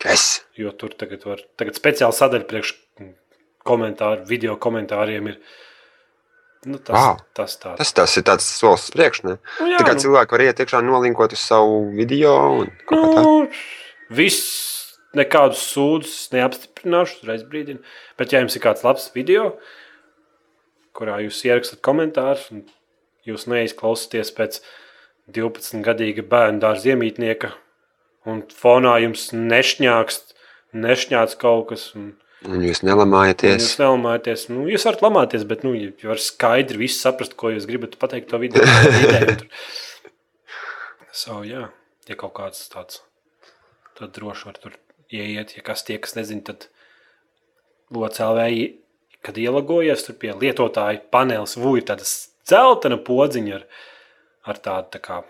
Yes! Jo tur tagad var, tagad speciāli sadaļa priekš komentāru, video komentāriem ir. Nu, tas, Wow. tas tāds. Tas, tas ir tāds solis uz priekšu. Ne? nu, jā, Tā kā nu, cilvēki var iet iekšā, nolinkot uz savu video un kaut kā tā. nu, viss, nekādus sūdzes neapstiprināšu, uzreiz brīdinu. Bet, ja jums ir kāds labs video, kurā jūs ierakstat komentārus, un jūs neizklausāties pēc 12-gadīga bērna dārza iemītnieka, un fonā jums nešņākst, nešņāc kaut kas. Un, Un jūs un nelamājaties. Jūs nelamājaties. Nu, jūs varat lamāties, bet nu, ja var skaidri visu saprast, ko jūs gribat pateikt to video. tur. so, jā, ja kaut kāds tāds, tad droši var tur ieiet. Ja kas tie, kas nezina, tad locēlvēji, kad ielagojies tur pie lietotāja paneles, vu ir tāda celtena podziņa ar, ar tādu tā kā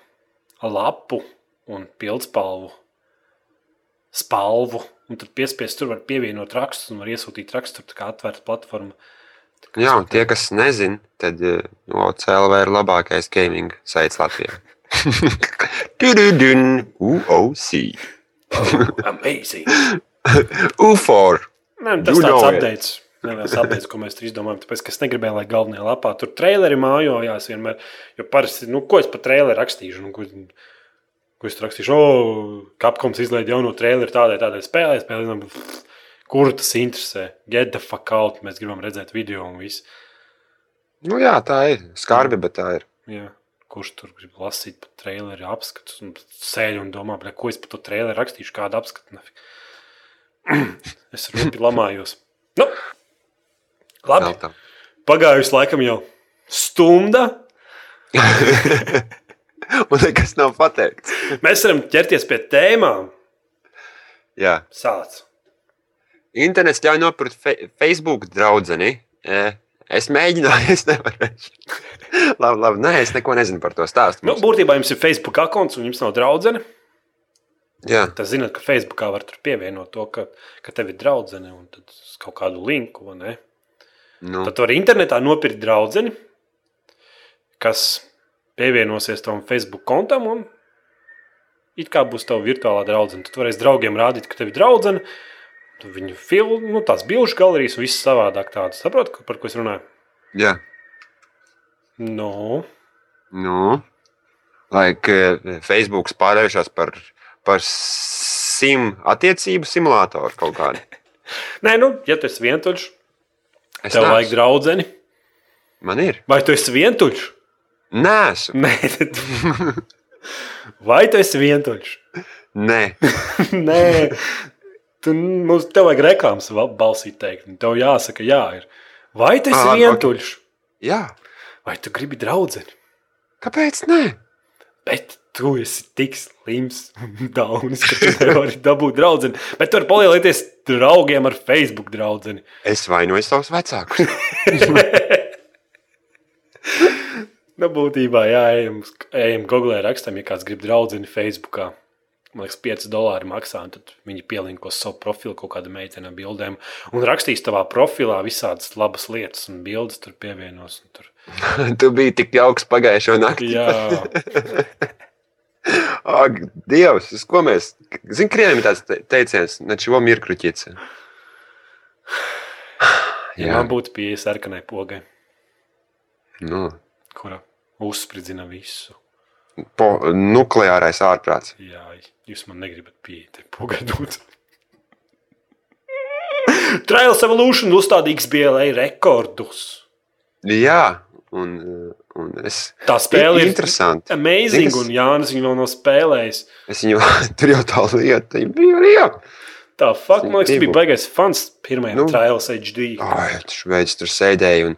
lapu un pildspalvu spalvu. Un tad piespiest tur var pievienot rakstus un var iesūtīt rakstus. Tur kā atvērta platforma. Kā Jā, un tie, kas nezina, tad no CLV ir labākais gaming saits Latvijā. Tududun, UOC. Amazing. U4. Nē, nu, tas You tāds updates. Neliels updates, ko mēs tur izdomājam. Tāpēc, es negribēju, lai galvenajā lapā tur traileri mājojās vienmēr. Jo parasti, nu, ko es par traileri rakstīšu? Nu, ko, ko es rakstīšu? O, Capcoms izlaid jauno traileri tādai, tādai spēlē. spēlē nu, Kur tas interesē? Get the fuck out. Mēs gribam redzēt video un visu. Nu, jā, tā ir. Skarbi, bet tā ir. Jā. Kurš tur grib lasīt par traileri apskatus un sēž un domā, bļa, ko es par to traileri rakstīšu, kādu apskatu. es rupi lamājos. Nu, labi. Pagājusi laikam jau stunda. Un nekas nav pateikts. Mēs varam ķerties pie tēmām. Jā. Sāc. Internets ļauj nopirkt fe Facebook draugu. Es mēģināju, es nevaru. labi, labi. Nē, es neko nezinu par to stāstu. Nu, būtībā jums ir Facebook akons un jums nav draudzene. Jā, Tad zināt, ka Facebookā var tur pievienot to, ka, ka tev ir draudzene un kaut kādu linku. nu, Tad var internetā nopirkt draugu, kas pievienosies tam Facebook kontam un it kā būs tava virtuālā draudzene. Tad varēs draugiem rādīt, ka tev ir draudzene. Tad Viņu filmu, nu, tās bilžu galerijas, viss savādāk tādas. Saprotat, ko- par ko es runāju? jā. No. Nu, lai eh, Facebook pārvēršas par, par sim attiecību simulātoru kaut kādu. Nē, nu, ja tu esi vientuļš, Es tev neesmu. vajag draudzeni. Man ir. Vai tu esi vientuļš? Nē, esmu. Nē, tad... vai tu esi vientuļš? Nē, Nē, tu, mums tev vajag reklāmas val- balsī teikt. un Tev jāsaka, jā, ir. Vai Ah, labi, vientuļš? jā. Vai tu gribi draugu? Kāpēc? Nē? Bet tu esi tik slims un daunis, ka tu nevari dabūt draugu. Bet tu vari palielināties draugiem ar Facebook draugu. Es vainoju savus vecākus. Nu, būtībā, jā, ejam, ejam Google, rakstam, ja kāds grib draugu Facebookā. Man liekas, 5 dolāri maksā, un tad viņi pielinkos savu profilu kaut kāda meitene bildēm. Un rakstīs tavā profilā visādas labas lietas, un bildes tur pievienos. un Tur. tu biji tik jauks pagājušo nakti. Jā, Ak, Dievs, uz ko mēs. Zini, krieviem ir tāds te- teiciens, ne šo mirkru ķice. ja Jā, man būtu pieeja sarkanai pogai, nu, kura uzspridzina visu. Po, nukleārais ārprāts. Jā, jūs man negribat pieeja pogai dot. Trials Evolution uzstādīgs BLA rekordus. Jā, un, un es. Tā spēle ir interesanti. Amazing, Zini, kas- un Jānis viņu vēl nav spēlējis. Es viņu tur jau tā lieta, viņa bija liela. Tā fuck, man liekas, bija baigais fans pirmajam Nu. Trials HD. Ai, Šveicis tur sēdēja un,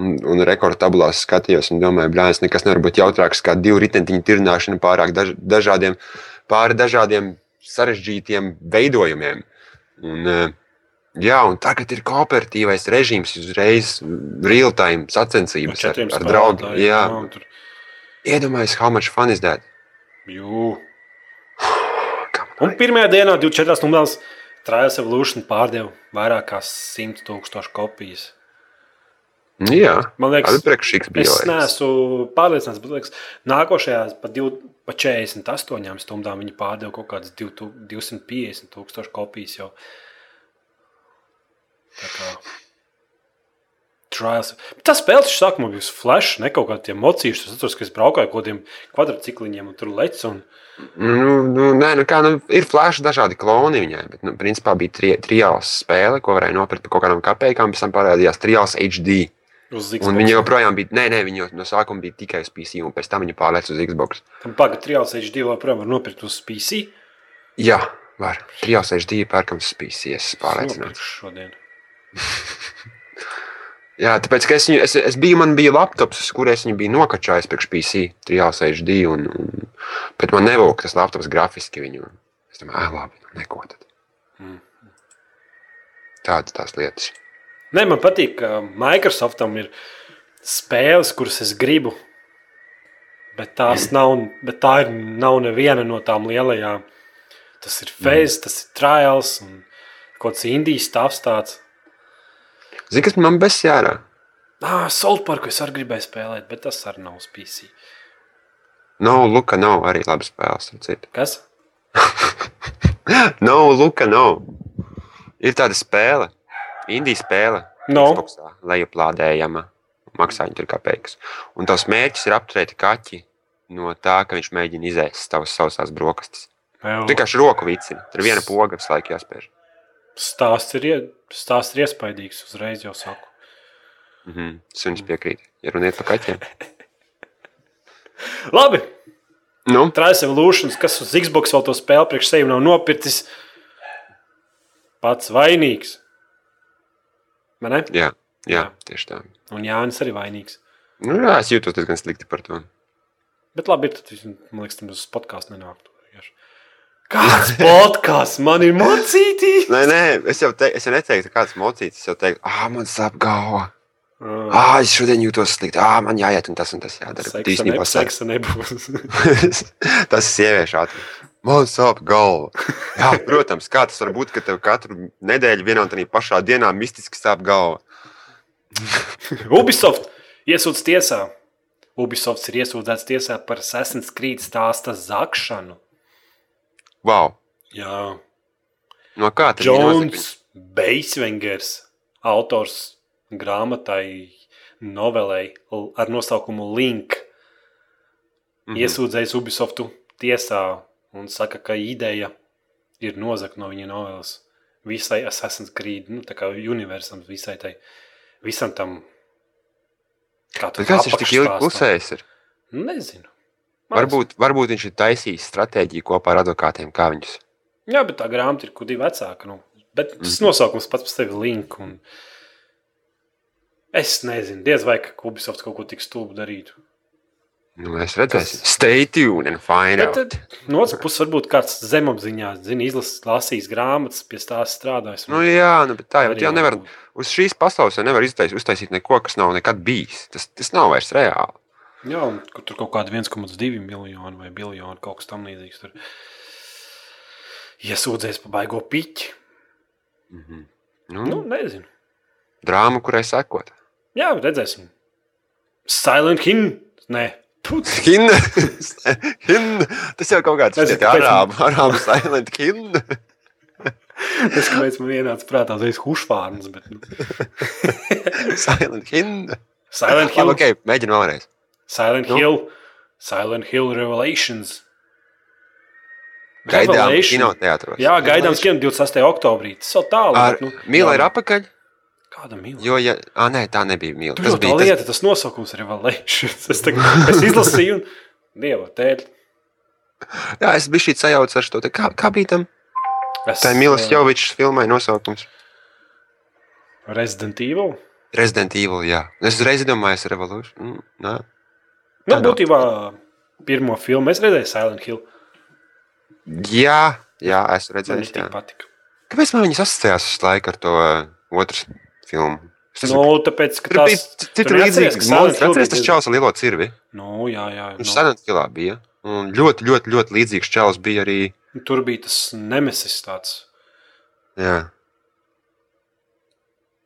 un, un rekordtabulās skatījos un domāju, brālis, nekas nevar būt jautrāks kā divu ritentiņu tirnāšana pārāk daž, dažādiem, pāri dažādiem sarežģītiem veidojumiem. Un, jā, un tagad ir kooperatīvais režīms, uzreiz real-time sacensības ar, ar draugu. Jā, tur. iedomājieties, how much fun is that? Jū. Un pirmajā dienā, 24 stundās, Trials Evolution pārdeva vairāk kā 100 tūkstošu kopijas. Nu, Jā, Man tas liekas, ir priekšsīgs es bija. neesmu pārliecināts, bet liekas, nākošajā pa, div, pa 48 stundām viņi pārdeva kaut kādas 250 tūkstošu kopijas jau. Tā kā Trials. Bet Tas spēle taču sākumā bija flash, ne kaut kādiem mocīšiem. Es atceros, ka es braukāju ar kaut kādiem kvadrcikliņiem un tur lec. Un... Nu, nu, nē, nu, kā, nu, ir flāši dažādi kloni viņai, bet nu, principā bija tri, trijāls spēle, ko varēja nopirkt par kaut kādām kapekām. Pēc tam parādījās trijāls HD. Un viņi joprojām bija, nē, nē, viņi jau no sākuma bija tikai uz PC, un pēc tam viņi pārlēca uz Xbox. Tam pagaidi, Trials HD joprojām var nopirkt uz PC. Jā, var. Trijāls HD pērkams uz PC, es pārliecināts. Šodien. Jā, tāpēc, es, viņu, es, es biju, man bija laptops, uz kura es viņu biju nokačājis priekš PC, trijāls HD, un, un, bet man nevilka tas laptops grafiski viņu. Es domāju, ah, labi, nu, neko tad. Mm. Tādas tās lietas. Nē, man patīk, ka Microsoftam ir spēles, kuras es gribu. Bet tās nav, bet tā ir, nav neviena no tām lielajām. Tas ir Face, tas ir Trials un kaut kāds Indijas stāvs tāds. Zini, kas man bez jārā? Ah, Saltparku es arī gribēju spēlēt, bet tas arī nav uz PC. No, Luka nav arī starp citu. Kas? No, Luka nav. Ir tāda spēle, Indijas spēle. No. Xboxā, lejuplādējama. Maksā viņa tur kā peikas. Un tavs mērķis ir apturēt kaķi no tā, ka viņš mēģina izēst tavas sausās brokastis. Jau. Vienkārši roku vicina. Tur viena poga, visu laiku jāspēj. Stāsts ir, stāsts ir iespaidīgs, uzreiz jau saku. Mhm. Sunis piekrīt. Ja runiet par kaķiem. Labi, Nu, Trīs Evolutions, kas uz Xbox vēl to spēli priekš sevis nav nopircis, pats vainīgs. Vai ne? jā, jā, Jā. tieši tā. Un Jānis arī vainīgs. Nu, jā, es jūtos diezgan slikti par to. Bet labi, ir, tad, man liekas, tam uz podkāstu nenāktu. Kāds podkāsts man ir mocītī? Nē, nē, es jau, te, es jau neteiktu, kāds mocīts. Es jau teiktu, ah, man sāp galva. Uh, Ah, es šodien jūtos slikti. Ah, man jāiet un tas un tas jādara. Seksa, ne, īstenībā sāk- seksa nebūs. tas ir sieviešu ātrums. Man sāp galva. Jā, protams, kā tas var būt, ka tev katru nedēļu vienā un tā pašā dienā mistiski sāp galva. Ubisoft iesūdz tiesā. Ubisoft ir iesūdzēts tiesā par Assassin's Creed stāsta zakšanu. Wow! Jā, No kā tas ir? Jones Beisvengers, autors grāmatai, novelei ar nosaukumu Link, Mhm. iesūdzējis Ubisoftu tiesā un saka, ka ideja ir nozagt no viņa novelas visai Assassin's Creed, nu, tā kā universam, visai tai, visam tam. Kā Kāds viņš tik ilgi klusējis? Ir? Nezinu. Varbūt, varbūt viņš ir taisījis stratēģiju kopā ar advokātiem, kā viņus. Jā, bet tā grāmata ir kudī vecāka. Nu. Bet tas nosaukums pats par sevi link. Un... Es nezinu, diez vai ka Ubisoft kaut ko tik stulbu darītu. Nu, mēs redzēsim. Stay tuned and find Bet out. no otras puses, varbūt kāds zemapziņā zina, lasījis grāmatas, pie stāsta strādājis. Nu, jā, nu, bet tā jau tā nevar. Uz šīs pasaules jau nevar iztaisīt, uztaisīt neko, kas nav nekad bijis. Tas, tas nav vairs reāli. Jā, kur tur kaut kāda 1,2 miljonu vai miljonu kaut kas tam līdzīgs. Tur iesūdzējis par baigo piķi. Nu, Nu, nezinu. drāma, kurai sekot. Jā, redzēsim. Silent Hill. Nē, Put. Hinna. Hinna. Tas jau kaut kāds kāpēc arābu, arābu silent hinna. Tas, kāpēc man ienāca prātā uzreiz hušvārns, bet nu. Silent hinna. Silent Labi, Hill. ok, mēģinu vēlreiz. Silent Nu? Hill. Silent Hill Revelations. Gaidām Revelation. kinoteātros. Jā, gaidāms kino 28. oktobrī. Tas jau tālu. Ar nu, Mīlu ir apakaļ, Kāda mīla? jo, ja, ā, nē, tā nebija mīla. Tur jau tā lieta, tas nosaukums ir Revelations. Es, tā, es izlasīju, un dieva tēļ. Jā, es biju šī sajaucis ar šo. te- Kā, kā bija tam? Es, Tā ir Milas Jovičs filmai nosaukums. Resident Evil. Resident Evil, jā. Es uzreiz domāju, es Revolution. Mm, nā. Nu, Tā nav. būtībā pirmo filmu es redzēju Silent Hill. Jā, jā, Man redzējis. viņš tik Jā. patika. Kāpēc man viņas asociējās uz laiku ar to uh, otru filmu? Tas Nu, tāpēc, ka tu neatceries, līdzīgs. Atceries bija tas čels ar lielo cirvi? Nu, jā, jā. Viņš Nu, Silent Hillā bija. Un ļoti, ļoti, ļoti līdzīgs čels bija arī. tur bija tas nemesis tāds. Jā.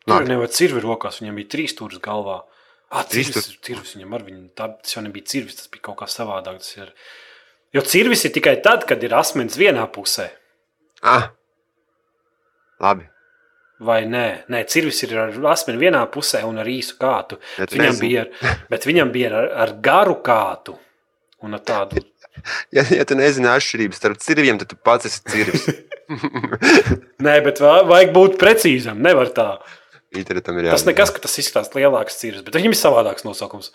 Tur nevar cirvi rokās, viņam bija trīs stūris galvā. Ah, cirvis, cirvis viņam ar viņu, tā, tas jau nebija cirvis, tas bija kaut kā savādāk. Ir. Jo cirvis ir tikai tad, kad ir asmens vienā pusē. Ah. Labi. Vai nē, nē cirvis ir ar asmeni vienā pusē un ar īsu kātu. Bet Viņam nezinu. bija, ar, bet viņam bija ar, ar garu kātu un ar tādu. Ja, ja tu nezini atšķirības starp cirviem, tad tu pats esi cirvis. Nē, bet va- vajag būt precīzam. Nevar tā. Internetam ir Tas nekas, ka tas izskatās lielāks cirvis, bet viņam ir savādāks nosaukums.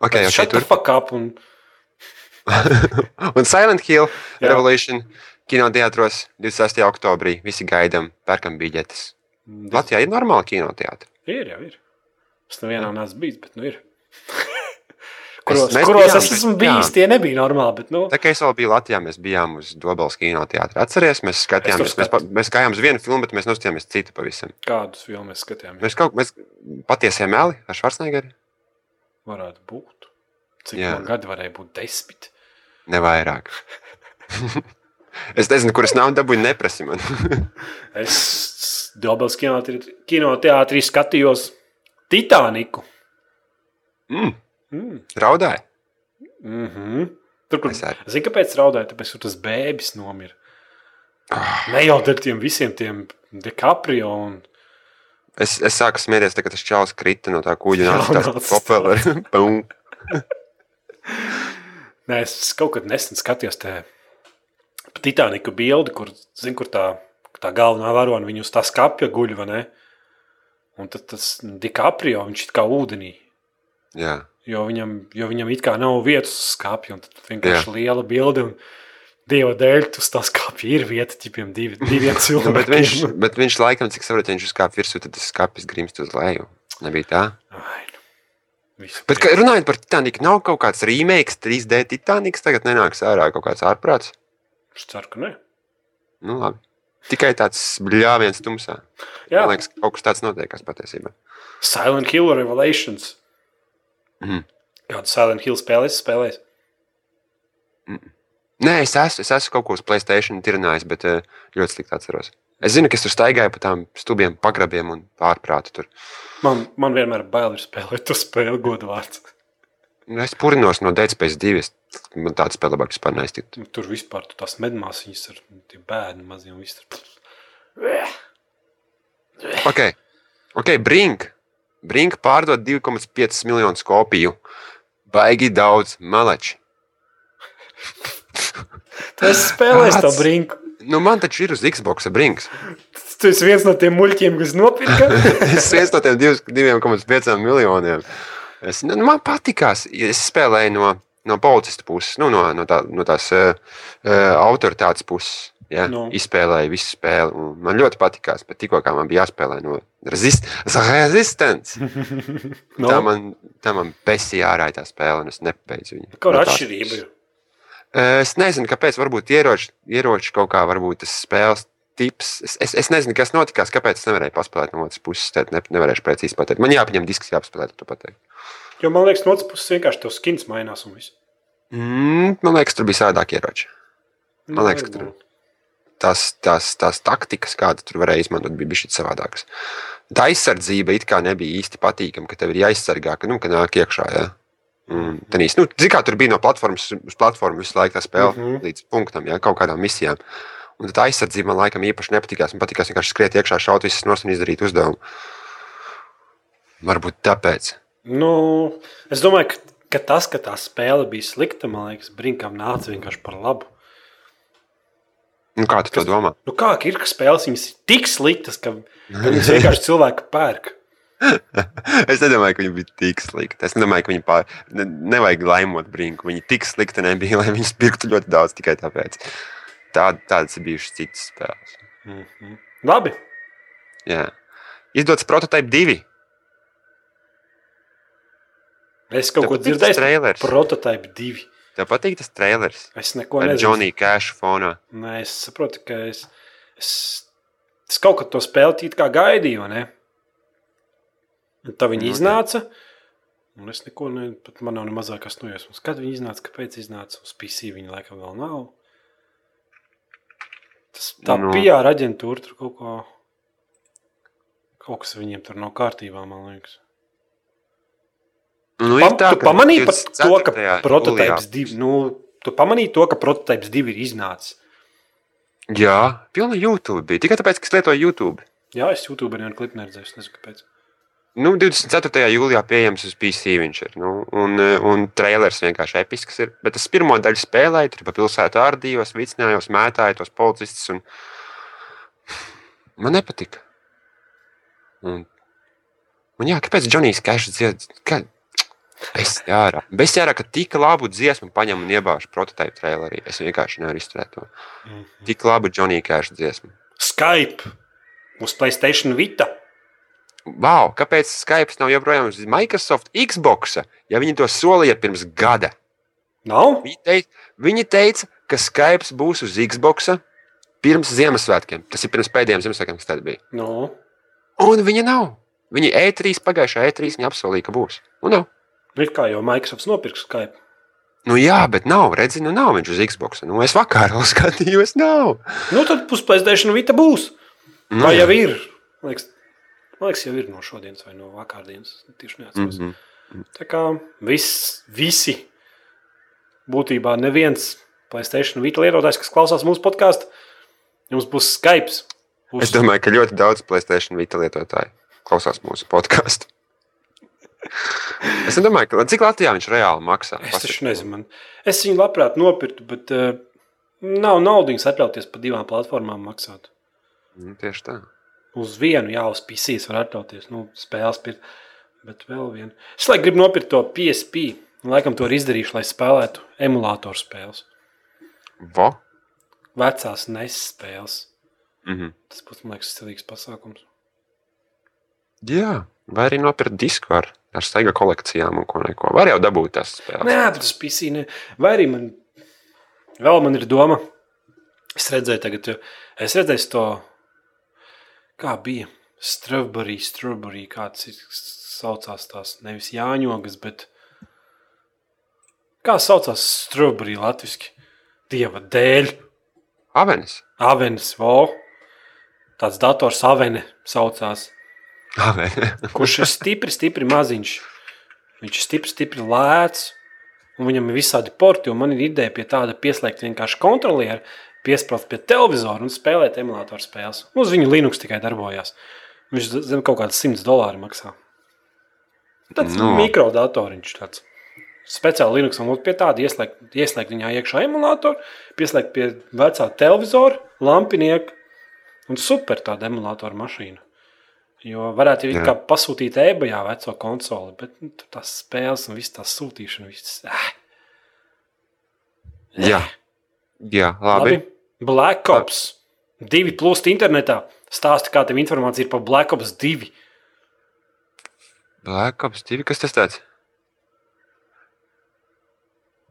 Okay, okay, tur tur. pakāp un Un Silent Hill Jā. Revolution kinoteātros 26. oktobrī. Visi gaidām, pērkam biļetes. Latvijā ir normāli kinoteātri. Ir jau ir. Es nevienā neesmu bijis, bet nu ir. Kuros mēs kuros bijām, es mēs esmu bijis, tie nebija normāli. Bet, nu, Tā kā es vēl biju Latvijā, mēs bijām uz Dobels kinoteātrī. Atceries, mēs skatījāmies, Es mēs, mēs gājām uz vienu filmu, bet mēs nostājāmies citu pavisam. kādus filmus skatījāmies? Mēs kaut mēs patiesie meli ar Schwarzeneggeri. Varētu būt. Cik Jā. man gadi varēja būt desmit? Nevairāk. es nezinu, kuras nav dabūju, neprasi man. Es Dobels kinoteātrī, kinoteātrī skatījos Titaniku. mm, Mm. raudāja. Mm -hmm. Tur, kur. Zini, kāpēc raudāju? Tāpēc, ka tas bēbis nomira. Ah. Ne jau ar tiem visiem tiem DiCaprio un Es, es sāku smieties, tā, kad tas čels krita no tā kuģa. Jā, tāds propeleri. Pum. Nē, es kaut kad nesen skatījos te Titaniku bildi, kur, zin, kur tā, tā galvenā varona viņu uz tā skapja guļ, vai ne? Un tad tas DiCaprio, viņš ir kā ūdenī. Jā. Jo viņam, jo viņam it kā nav vietas uz skāpja, un tad vienkārši Jā. liela bilde. Un Dieva dēļ, tas tā skāpja ir vieta ķipiem divi, diviem cilvēkiem. bet, viņš, bet viņš laikam, cik saprotu, viņš uzkāpa virsū, tad tas skāpis grimst uz leju. Nebija tā. Ai, nu, viss Bet, ka, runājot par Titaniku, nav kaut kāds remakes, 3D Titaniks, tagad nenāks ārā kaut kāds ārprāts. Es ceru, ka ne. Nu, labi. Tikai tāds bļāviens tumsā. Jā, Man liekas, ka kaut kas tāds notiekās patiesībā. Silent Hill Revelations. Mhm. Kādu Silent Hill spēlēs, spēlēs? Nē, es esmu, es esmu kaut ko uz Playstation tirinājis, bet eh, ļoti slikti atceros. Es zinu, ka es tur staigāju pa tām stubiem pagrabiem un pārprātu tur. Man, man vienmēr bail ir spēlēt to spēli godvārds. Nu, Es purinos no 2. Es, man tāda spēle labāk vispār neiztikt. Tur vispār tu tās medmāsiņas ar tiem bērniem maziem. viss tur. Ok, ok, Brink. Brink pārdod 2,5 miljonus kopiju. Baigi daudz malači. Tu esi spēlējis to Kāds? brinku. Nu, man taču ir uz Xbox Brinks. Tu esi viens no tiem muļķiem, kas nopirka. Es viens no tiem divs- 2,5 miljoniem. Es, nu, man patīkās. Es spēlēju no, no policista puses, nu, no, no, tā, no tās uh, uh, autoritātes puses. Ja, Nu. Izspēlēju visu spēli. Man ļoti patīkās, bet tikko man bija jāspēlē no resist resistance, No. tā man, tā man besīja ārā tā spēle, un es nepabeidzu viņu. Kāda No atšķirība ir? Es nezinu, kāpēc. Varbūt ieroči, ieroči kaut kā, varbūt tas spēles tips. Es, es, es nezinu, kas notikās, kāpēc es nevarēju paspēlēt no otras puses. Tad ne, nevarēšu precīzi pateikt. Man jāpaņem disks, jāpaspēlē, to pateikt. Jo man liekas, no otras puses vienkārši tev skins mainās un viss. Mm, man liekas, tur bija savādāk ieroči. Man liekas, ka tur tās, tās, tās taktikas, kādas tur varēja izmantot, bija bijušas savādākas. Tā aizsardzība it kā nebija īsti patīkama, ka tev ir jāizsargā, ka, nu, ka nāk iekšā. Ja? Un, tenīs, nu, zini, kā tur bija no platformas uz platformu visu laiku tā spēle, mm. -hmm. līdz punktam, ja, kaut kādām misijām. Un tā aizsardzība man laikam īpaši nepatīkās. Man patīkās vienkārši skriet iekšā, šaut visas nos un izdarīt uzdevumu. Varbūt tāpēc. Nu, es domāju, ka, ka tas, ka tā spēle bija slikta, man liekas, Brinkam nāca vienkārši par labu. Nu, kā tu to domā? Nu, kā ir, ka spēles viņas ir tik sliktas, ka, viņas vienkārši cilvēki pērk? Es nedomāju, ka viņi bija tik slikti. Es nedomāju, ka viņi pār... ne, nevajag laimot brīnku. Viņi tik slikti nebija, lai viņus pirktu ļoti daudz tikai tāpēc. Tā, tādas ir bijušas citas spēles. Mm -hmm. Labi. Jā. Izdots prototype 2. Es kaut Tev ko dzirdēju prototypu divi. Tev patīk tas trailers? Es neko Ar nezinu. Džoniju Cash fonā. Nē, es saprotu, ka es, es, es kaut kad to spēli kā gaidīju, ne? Un tā viņa Nu, iznāca. Un es neko ne, pat man nav ne mazākās nojausmas. Kad viņa iznāca, kāpēc iznāca uz PC, viņa laikam vēl nav. Tas tā Nu. nu. PR aģentūra tur kaut ko. Kaut kas viņiem tur nav kārtībā, man liekas. Nu, Pam, tu pamanīji par to, ka 24. prototyps jūlijā- divi, nu, tu pamanīji to, ka prototyps divi ir iznācis. Jā, pilna YouTube bija. Tikai tāpēc, ka es lietoju YouTube. Jā, es YouTube arī klipu neredzēju, es nezinu, kāpēc. Nu, 24. jūlijā pieejams uz PC viņš ir. Nu, un, eh, un trailers vienkārši episks ir. Bet es pirmo daļu spēlēju, tur pa pilsētu ārdījos, vicinājos, mētāju tos policistus. Un... Man nepatika. Un, un jā, kāpēc Džonijs Kešs dzied? Kā... Es jārā. Bez jārā, ka tik labu dziesmu paņem un iebāž prototypu trailerī. Es vienkārši nevaru izturēt to. Tik labu Džonija Kešs dziesmu. Skype uz Playstation Vita. Wow, kāpēc Skype nav joprojām uz Microsoft Xbox, ja viņi to solīja pirms gada? Nav? Viņi teica, viņi teica ka Skype būs uz Xbox pirms Ziemassvētkiem. Tas ir pirms pēdējiem Ziemassvētkiem, kas tad bija. No. Un viņa nav. Viņi E3 pagājušā E3 viņa apsolīja, ka būs. Un nav. Ir kā jau Microsoft nopirka Skype. Nu jā, bet nav. Redzi, nu nav viņš uz Xbox. Nu, es vakar vēl skatījos, nav. Nu, tad uz Playstation Vita būs. Nu, Vai jau ir? Man liekas, man liekas, jau ir no šodienas vai no vakardienas. Tieši neatceros. Mm. -hmm. Tā kā viss, visi, būtībā neviens Playstation Vita lietotājs, kas klausās mūsu podkāstu, jums būs Skype. Es domāju, ka ļoti daudz Playstation Vita lietotāju. klausās mūsu podkāstu. Es nedomāju, ka cik Latvijā viņš reāli maksā. Es taču nezinu, man. Es viņu labprāt nopirktu, bet uh, nav naudas atļauties pa divām platformām maksāt. Nu, tieši tā. Uz vienu, jā, uz PCs var atļauties. Nu, spēles pirkt, bet vēl vienu. Es laikam gribu nopirkt to PSP. Laikam to ir izdarījuši, lai spēlētu emulātoru spēles. Va? Vecās nespēles. Mm -hmm. Tas būtu, man liekas, stilīgs pasākums. Jā, vai arī nopirkt disku ar, ar steiga kolekcijām un ko neko. Var jau dabūt tās spēles. Nē, tas PC ne. Vai arī man vēl man ir doma. Es redzēju, tagad, es redzēju to, kā bija Strawberry, Strawberry, kāds ir saucās tās nevis Jāņogas, bet kā saucās Strawberry latviski? Dieva dēļ. Avenis. Avenis, vo. Tāds dators Avene saucās. Kurš ir stipri, stipri maziņš. Viņš ir stipri, stipri lēts. Un viņam ir visādi porti, un man ir ideja pie tāda pieslēgt vienkārši kontrolieri, piesprāst pie televizora un spēlēt emulātoru spēles. Uz viņu Linux tikai darbojās. Viņš zem kaut kādas 100 dolāru maksā. Tāds Nu. no. mikrodatoriņš tāds. Speciāli Linux un pie tāda ieslēgt, ieslēgt viņā iekšā emulātoru, pieslēgt pie vecā televizora, lampinieka un super tāda emulātora mašīna. Jo varētu jau kā pasūtīt e-bajā veco konsoli, bet nu, tur tās spēles un viss tās sūtīšana, viss. Eh. Jā. Jā, labi. Labi. Black Ops 2 plūst internetā. Stāsti, kā tev informācija ir par Black Ops 2. Black Ops 2. Kas tas tāds?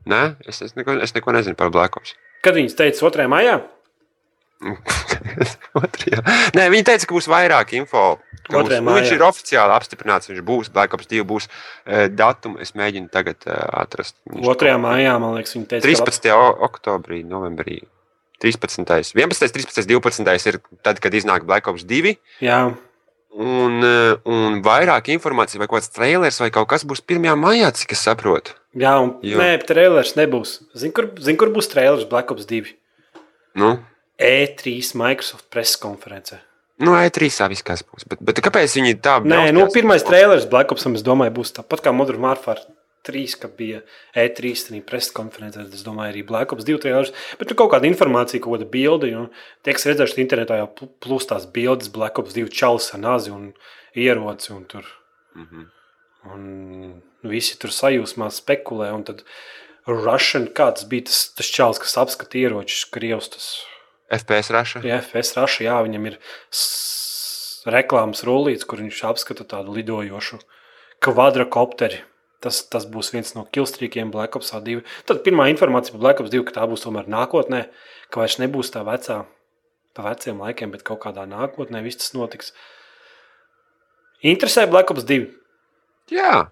Nē, es, es, neko, es neko nezinu par Black Ops. Kad viņas teica 2. maijā, Otrajā. Nē, viņi teica, ka būs vairāk info. Būs, nu, viņš ir oficiāli apstiprināts. Viņš būs Black Ops 2. Būs uh, datumu. Es mēģinu tagad uh, atrast. Viņš 2. maijā, man liekas, viņi teica, 13. o- oktobrī, novembrī. 13. 11. 13. 12. ir tad, kad iznāk Black Ops 2. ka jā, Un, eh, un vairāk informācijas, vai kaut kāds trailers, vai kaut kas būs 1. maijā, cik es saprotu. jā, un Jo. nē, trailers nebūs. Zini, kur, zin, kur būs trailers Black Ops 2? Nu, E3 Microsoft preses konferencē. Nu E3 viss kas būs. Bet, bet kāpēc viņi tā Nē, brauc nu, pirmais trailers Black Opsam, es domāju, būs tāpat kā Modern Warfare 3, kad bija E3 tādā preses konferencē. tad Es domāju, arī Black Ops 2 trailers. Bet tur kaut kāda informācija, kaut kāda bilde. jo Tie, kas redzējuši internetā, jau pl- plūst tās bildes Black Ops 2 čalis ar nazi un ieroci. Un tur, Mhm. un visi tur sajūsmā spekulē. Un tad Russian, kāds bija tas, tas čalis, kas apskata ieročus, Krievs. FPS raša. Jā, FS raša, jā, viņam ir reklāmas rullīts, kur viņš apskata tādu lidojošu kvadrokopteri. Tas, tas būs viens no kilstrīkiem Black Ops 2. Tad pirmā informācija par Black Ops 2, ka tā būs tomēr nākotnē, ka vairs nebūs tā vecā, pa veciem laikiem, bet kaut kādā nākotnē viss tas notiks. Interesē Black Ops 2. Jā,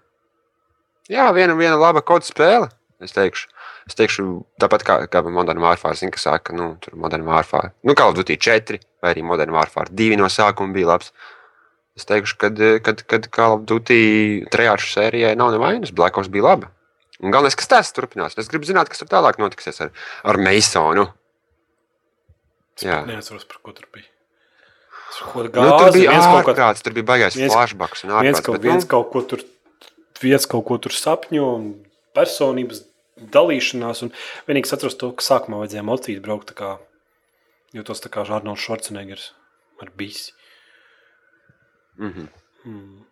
Jā viena, viena laba kodu spēle. Es teikšu, es teikšu tāpat kā, kā Modern Warfare. Zinu, ka saka, nu, tur Modern Warfare. Nu, Call of Duty 4 vai arī Modern Warfare 2 no sākuma bija labs. Es teikšu, ka kad, kad Call of Duty trejāšu sērijai nav nevainas, Black Ops bija laba. Un galvenais, kas tas turpinās. Es gribu zināt, kas tur tālāk notiksies ar, ar Masonu. Jā. Neatceros, par ko tur bija. Tur Nu, tur gāzi, bija viens kaut kā ārprāts, tur bija baigais viens- flashbacks un viens ārprāts. kaut, bet, nu, viens kaut ko tur, viens kaut ko tur sapņo, un personības dalīšanās. Un vienīgi es atceros to, ka sākumā vajadzēja mocīt braukt kā, jūtos tā kā Arnolds Švarcenegers ar bisi. mhm. Mm.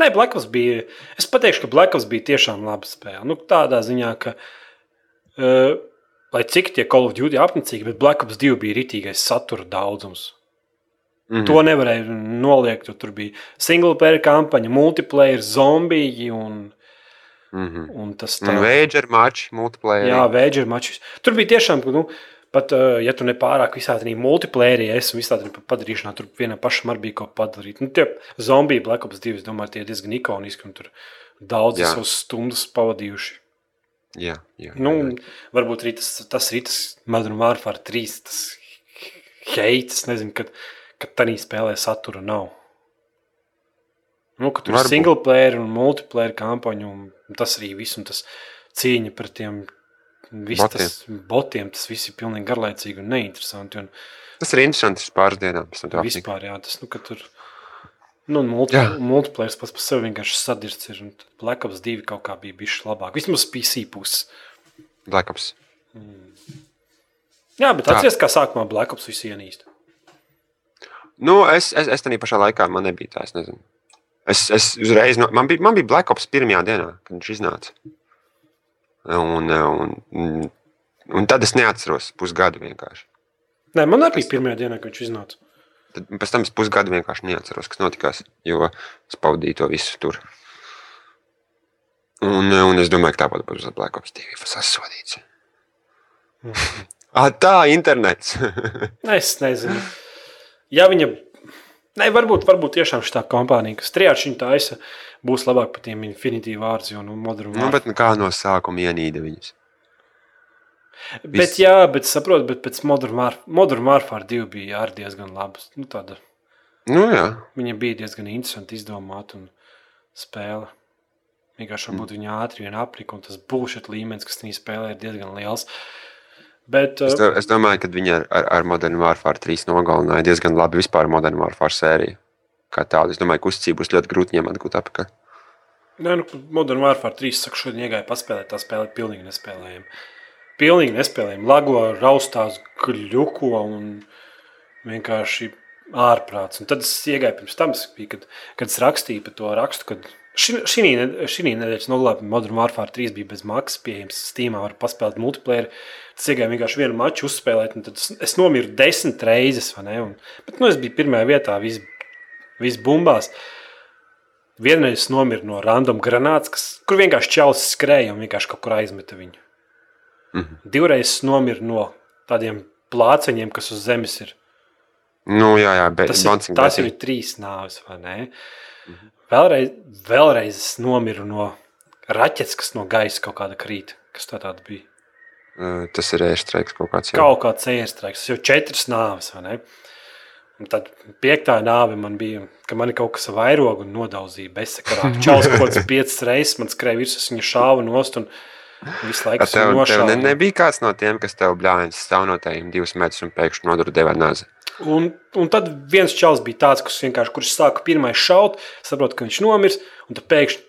Nē, Blackops bija. Es pateikšu, ka Blackops bija tiešām laba spēle. Nu, tādā ziņā, ka, uh, lai cik tie Call of Duty apnicīgi, bet Blackops 2 bija ritīgais satura daudzums. Mhm. To nevarēja noliegt. jo Tur bija single player kampaņa, multiplayer, zombiji un, Mhm. un tas Un Vēģer mačs, multiplayer. Jā, vēģeri mačs. Tur bija tiešām, nu, pat, ja tu nepārāk visā tādā multiplayerī esi un visā tādā padarīšanā, tur vienam pašam arī bija ko padarīt. Nu, tie zombiji Black Ops 2, es domāju, tie ir diezgan ikoniski un tur daudz Jā. savus stundas pavadījuši. jā, jā, Nu, jā. varbūt arī tas, tas ir tas Modern Warfare 3, tas heits, nezinu, kad, kad tādā spēlē satura nav. Nu, ka tur Varbūt. ir single player un multiplayer kampaņa, un tas arī viss, un tas cīņa pret tiem viss Botiem. tas botiem, tas viss ir pilnīgi garlaicīgi un neinteresanti. Un Tas ir interesanti pāris dienām. Tam vispār, jā, tas, nu, ka tur Nu, multi, multiplayer pats par sevi vienkārši sadirsts ir. un Black Ops 2 kaut kā bija bijis labāk. Vismaz PC puses. Black Ops. Jā, bet Tā. atcerieties, kā sākumā Black Ops visi ienīst. Nu, es, es, es tajā pašā laikā man nebija tā, es nezinu. Es, es uzreiz, no, man, bija, man bija Black Ops pirmajā dienā, kad viņš iznāca. Un, un, un, un tad es neatceros pusgadu vienkārši. Nē, man arī bija pirmā diena, kad viņš iznāca. Tad pēc tam es pusgadu vienkārši neatceros, kas notikās, jo es pavadīju to visu tur. Un, un es domāju, ka tāpat būs ar Black Ops 2. Tas sasodīts. ah, tā, internets. Es nezinu. Ja viņa. Nē, varbūt, varbūt tiešām šī kompānija, kas trijādi viņa taisa, būs labāk par tiem Infinity Vārds un Modern nu, bet nu, kā no sākuma ienīda viņus? Bet, viss- jā, bet saprotu, bet pēc Modern Warfare, Modern Warfare 2 bija arī diezgan labs. Nu, tāda, Nu, jā. viņa bija diezgan interesanti izdomāta un spēle. Vienkārši Mm. varbūt viņa ātri vien aprika, un tas bullshit līmenis, kas viņa spēlē, ir diezgan liels. Bet, Es, uh, do, es domāju, ka viņi ar, ar, Modern Warfare 3 nogalināja diezgan labi vispār Modern Warfare sēriju. Kā tādu. Es domāju, ka uzticību būs ļoti grūti ņemt atgūt atpakaļ. Nē, nu, Modern Warfare 3. Saka, šodien iegāja paspēlēt, tā spēle ir pilnīgi nespēlējama. Pilnīgi nespēlējama. Lago, raustās, gļuko un vienkārši ārprāts. Un tad es iegāju pirms tam, kad, kad es rakstīju par to rakstu. Kad šī nedēļas nogalē Modern Warfare 3 bija bez maksas pieejams Steamā, var paspēlēt multiplayer. Tas iegāja vienkārši vienu maču uzspēlēt, un tad es, nomiru desmit reizes, vai ne? Un, bet, nu, es biju pirmajā vietā, viss vis bumbās. Vienreiz es nomiru no random granāts, kas, kur vienkārši čels skrēja un vienkārši kaut kur aizmeta viņu. Mhm. Divreiz es nomiru no tādiem plāceņiem, kas uz zemes ir. Nu, jā, jā, bet Tas, ir, tas ir trīs nāves, vai ne? Mhm. Vēlreiz, vēlreiz es nomiru no raķetes, kas no gaisa kaut kāda krīt. Kas tā tāda bija? Tas ir airstrikes kaut kāds. jā. Kaut kāds tas jau četras nāves, vai ne? Un tad piektā nāve man bija, ka man kaut kas vairogs un nodauzīja bezsakarā. Čels kaut kāds piecas reizes man skrēja virsū, viņa šāva nost un visu laiku A, Tev, tev ne, nebija kāds no tiem, kas tev bļāvis stāv no tējiem divus metrus un pēkšņi nodara devā nāzi. Un, un tad viens čels bija tāds, kas vienkārši, kurš sāka pirmais šaut, saprot, ka viņš nomirs, un tad pēkšņi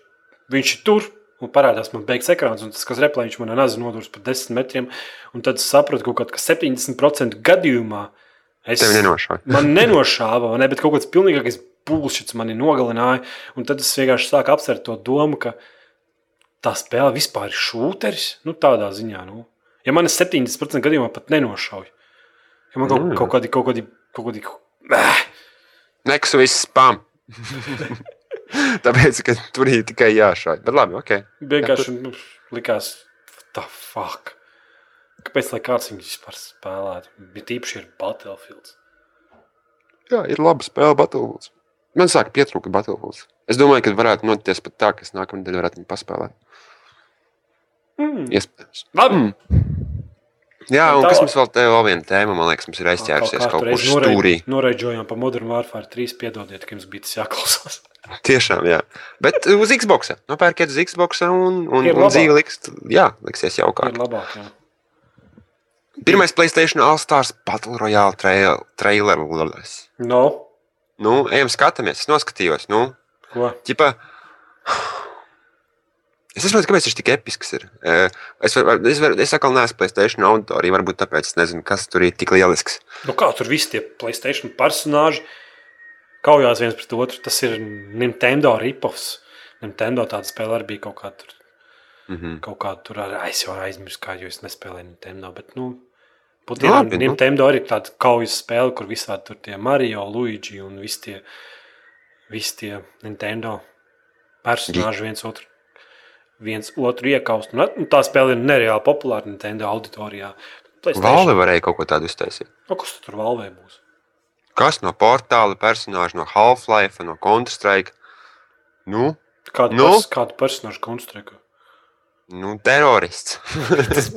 viņš ir tur. Un parādās man beigas ekrāns, un tas, kas replē, viņš man nazi nodurs par 10 metriem. Un tad sapratu, kaut kā, ka 70% gadījumā es Tev nenošauja. man nenošāva, ne, bet kaut kāds pilnīgākais bullshits mani nogalināja. Un tad es vienkārši sāku apsvērt to domu, ka tā spēle vispār ir šūteris. Nu, tādā ziņā, nu. ja man ir 70% gadījumā pat nenošauj. Ja man kaut, Mm. kaut kādi, kaut kādi, kaut kādi, Bēh! Nekas viss spam. Tāpēc, ka tur ir tikai jāšauj. Bet labi, ok. vienkārši nu, likās, tā fuck. Kāpēc lai kāds viņu vispār spēlētu? Bija tīpaši ir Battlefields. Jā, ir laba spēle Battlefields. Man sāk pietrūkt Battlefields. Es domāju, ka varētu notikties pat tā, ka es nākamā nedēļa varētu viņu paspēlēt. Mm. Iespējams. Labi, Mm. Jā, Un un kas mums vēl te vēl viena tēma, man liekas, mums ir aizķērusies kaut kur reiz stūrī. Noraidžojām par Modern Warfare 3. Piedodiet, ka jums bija tas jāklausās. Tiešām, jā. Bet uz Xbox. Nopērkiet uz Xbox un, un, un dzīve liks, jā, liksies jaukāk. Ir labāk. Jā. Pirmais Playstation All-Stars Battle Royale trail, trailer. No, Nu, ejam skatāmies, es noskatījos. Nu, ko? ķipa, es saprotu, kāpēc viņš tik episks ir. Es, var, es, var, es atkal neesmu Playstation auditorija, varbūt tāpēc es nezinu, kas tur ir tik lielisks. Nu, kā tur viss tie Playstation personāļi kaujās viens pret otru? Tas ir Nintendo ripoffs. Nintendo tāda spēle arī bija kaut kā tur. Mm -hmm. Kaut kā tur arī es jau aizmirsu, kā jo es nespēlēju Nintendo. Bet, nu, Labi, Būtībā nu. Nintendo arī ir tāda kaujas spēle, kur visādi tur tie Mario, Luigi un visi tie, visi tie Nintendo personāļi viens otru, viens otru iekaust. Un, un tā spēle ir nereāli populāra Nintendo auditorijā. Valve varēja kaut ko tādu uztaisīt. Nu, kas tur valvē būs? Kas no portāla personāža, no Half-Life, no Counter-Strike? Nu, Kādu, Nu? nu? pers, kādu personāžu konstruēju? nu terorists.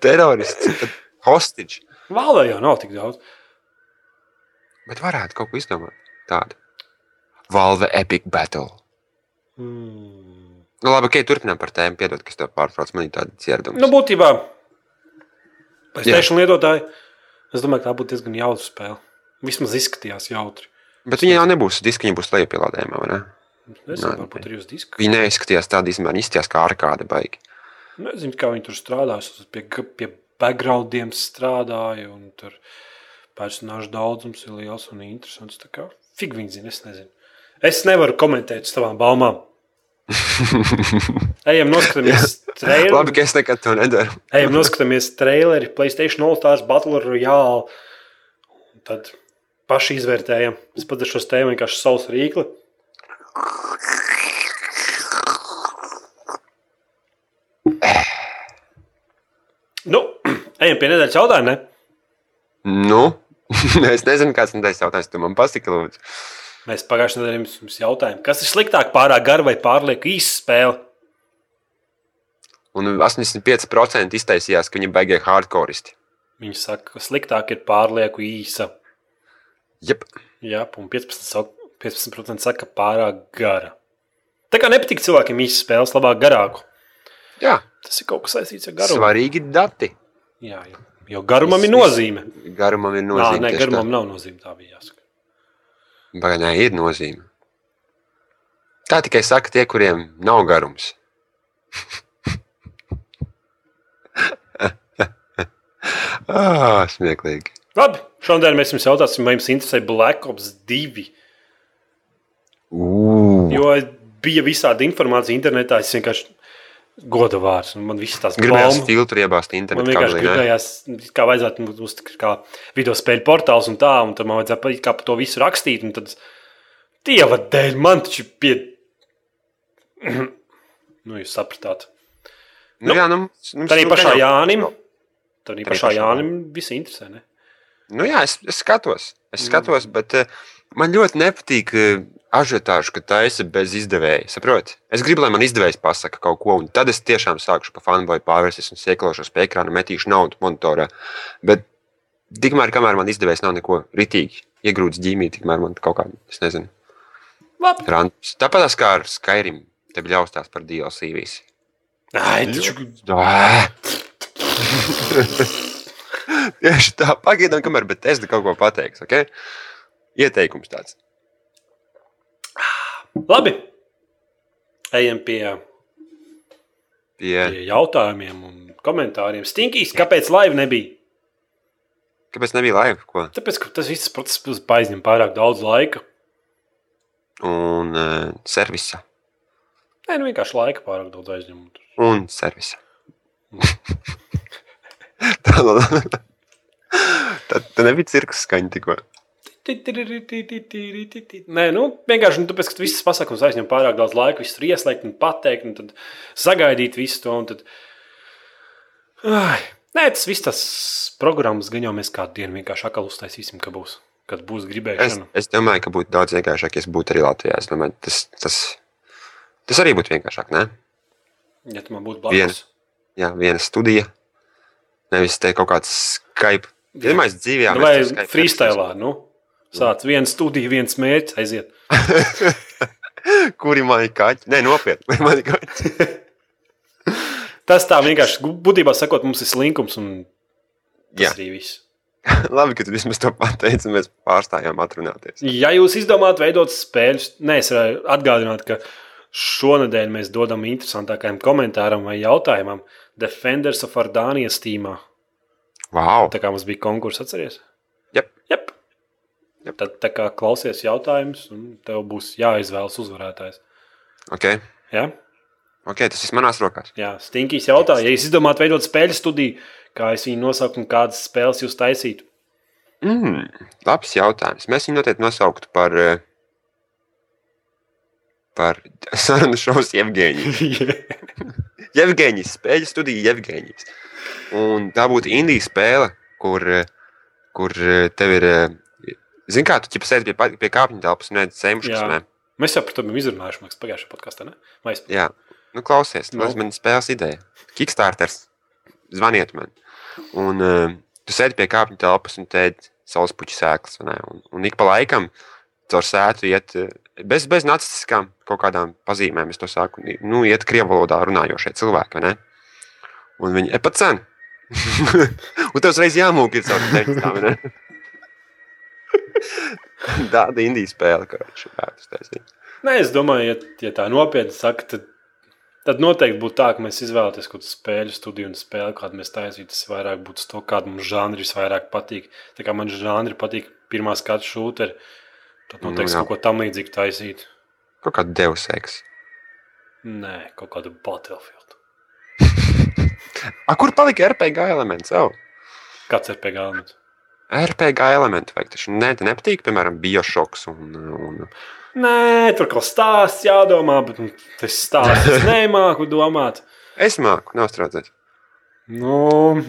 terorists. Hostage. Valvē jau nav tik daudz. Bet varētu kaut ko izdomāt tādu. Valve Epic Battle. Hmm. Nu, labi, ok, turpinām par tēmu. Piedod, kas tev pārtrauc. Man ir tāds ieradums. Nu, būtībā, Playstation lietotāji, es domāju, ka tā būtu diezgan jautra spēle. Vismaz izskatījās jautri. Bet viņa jau nebūs diska, viņa būs lejupielādējumā, vai ne? Nezinu, Nē, varbūt arī uz disku. Viņa neizskatījās tāda izmēra, izskatījās kā arkāde baigi. Nezinu, kā viņi tur strādāja. Es pie, pie backgroundiem strādāju, un tur personāžu daudzums ir liels un interesants. Fig viņi zina, es nezinu. Es nevaru komentēt uz tavām baumām. Ejam, noskatāmies traileri. Labi, ka es nekad to nedaru. Ejam, noskatāmies traileri, Playstation All Stars Battle Royale. Tad paši izvērtējam. Es ar šo tēmu vienkārši savus rīkli. Nu, ejam pie nedēļas jautājuma. Ne? Nu, es nezinu, kāds ir tas jautājums. Tu man pasaki, lūdzu. Mēs pagājušajā nedēļā jums- jautājām, kas ir sliktāk, pārāk gara vai pārlieku īsa spēle? Un 85% iztaisījās, ka viņi baigie hardcoreisti. Viņi saka, ka sliktāk ir pārlieku īsa. Jep. Jā, un 15%, sak- 15 saka, pārāk gara. Tā kā nepatīk cilvēkiem īsa spēles, labāk garāku. Jā, Tas ir kaut kas saistīts ar garumu. svarīgi dati. Jā, jo, jo garumam ir nozīme. Garumam ir Nā, nozīme. nē, tieši garumam nav nozīme. Tā bija jāsaka. Nē, ir nozīme. Tā tikai saka tie, kuriem nav garums. ah, smieklīgi. Labi, šodien mēs jums jautāsim, vai jums interesē Black Ops 2. Ugh. Jo bija visādi informācija internetā. Es vienkārši godu vārds, man viss tās Gribējās filtru iebāzt Man internetu vienkārši kablī, ne? gribējās, kā vajadzētu mums kā video spēļu portāls un tā, un tad man vajadzēja kā par to visu rakstīt. un Tad, dieva dēļ, man taču pie. nu, jūs sapratāt. Nu, jā, nu, mums, Tā arī nu, pašā jau- Jānim. Tā arī pašā Jānim viss interesē. Ne? Nu, jā, es, es skatos, es Mm. skatos bet uh, man ļoti nepatīk uh, ažiotāžu, ka taisa bez izdevēja. Saproti? Es gribu, lai man izdevējs pasaka kaut ko, un tad es tiešām sākšu pa fanboy pārvērsties un sēklošos pie ekrāna, metīšu naudu monitorā. Bet tikmēr, kamēr man izdevējs nav neko ritīgi iegrūts ģīmī, tikmēr man kaut kāda, es nezinu, rants. Tāpat kā ar Skyrim, te bija ļaustās par DLC visi. Ai, taču! Tieši tā, pagaidām, kamēr Bethesda kaut ko pateiks. Okay? Ieteikums tāds. labi. Ejam pie, Pie, pie jautājumiem un komentāriem. Stinkīs, kāpēc laiva nebija? kāpēc nebija laiva? Ko? Tāpēc, ka tas viss process aizņem pārāk daudz laika. Un uh, servisa. Nē, nu vienkārši laika pārāk daudz aizņem. Un servisa. tā tad nebija cirka skaņa tikko. Nē, nu, vienkārši nu, tāpēc, ka visas pasākums aizņem pārāk daudz laika, visu tur ieslēgt un pateikt, un tad sagaidīt visu to. Tad... Ai, nē, tas viss tas programmas gan jau mēs kādu dienu vienkārši atkal uztaisīsim, ka būs, kad būs Es, gribēšana. es domāju, ka būtu daudz vienkāršāk, ja es būtu arī Latvijā. Es domāju, tas, tas, tas arī būtu vienkāršāk. Ne? Ja tu man būtu Viena. blakus. Jā, viena studija. Nevis te kaut kāds Skype. Vienmēr dzīvē, Nu, Vai freestylā, nu? Sāc viena studija, viens mērķis, aiziet. Man ir kaķi? Nē, nopietni. Kuri man ir kaķi? Tas tā vienkārši, būtībā sakot, mums ir slinkums un tas Jā. arī viss. Labi, ka tu vismaz to pateici, un mēs pārstājām atrunāties. Ja jūs izdomājat veidot spēļus, nē, es varu atgādināt, ka šonadēļ mēs dodam interesantākajam komentāram vai jautājumam Defenders of Ardānijas tīmā. Wow! Tā kā mums bija konkurss, atceries? Jep. Tad tā kā klausies jautājumus, un tev būs jāizvēlas uzvarētājs. Okay. Ja? ok, tas viss manās rokās. Jā, Stinkīs jautā, ja jūs izdomājat veidot spēļu studiju, kā es viņu nosaucu un kādas spēles jūs taisītu. Mm, labs jautājums. Mēs viņu noteikti nosauktu par, eh, par sarunu šovus Jevgeņiju. Jevgeņijas spēļu studija Jevgeņijas. Un tā būtu Indijas spēle, kur, eh, kur eh, tev ir. Zini, kā tu ķipa sēdi pie, pie kāpņu telpas un ēd sēmušas. Ne? Mēs jau par to bijām izrunājuši, man liekas, pagājušajā podkāstā. ne? Vai es... Jā, nu, klausies, Nu. tas man spēles ideja. Kickstarters, zvaniet man. Un uh, tu sēdi pie kāpņu telpas un tēdi saulespuķu sēklas. vai ne? Un, un ik pa laikam caur sētu iet eh, bez, bez nacistiskām kaut kādām pazīmēm. Es to saku, nu, iet krievu valodā runājošie cilvēki. ne? Un viņi ir pat cen. un tev uzreiz jāmūk ir caur tekstām. vai ne? Tāda indijas spēle, kā viņš varētu uztaisīt. Nē, es domāju, ja, ja tā nopietni saka, tad, tad noteikti būtu tā, ka mēs izvēlētos kaut kādu spēļu studiju un spēli, kādu mēs taisītu. Tas vairāk būtu to, kāda mums žanri visvairāk patīk. Tā kā man žanri patīk pirmā skatu šūteri, tad Nu, noteikti jā. kaut ko tam līdzīgu taisīt. Kaut kā Deus Ex. Nē, kaut kādu Battlefield. A, kur palika RPG elements? Oh. Kāds ir pieejams? RPG elementi vajag. Taču ne, nepatīk, piemēram, Bioshocks un, un Nē, tur kaut kas stāsts jādomā, bet nu, tas stāsts nemāku domāt. es māku, strādāt. Nu,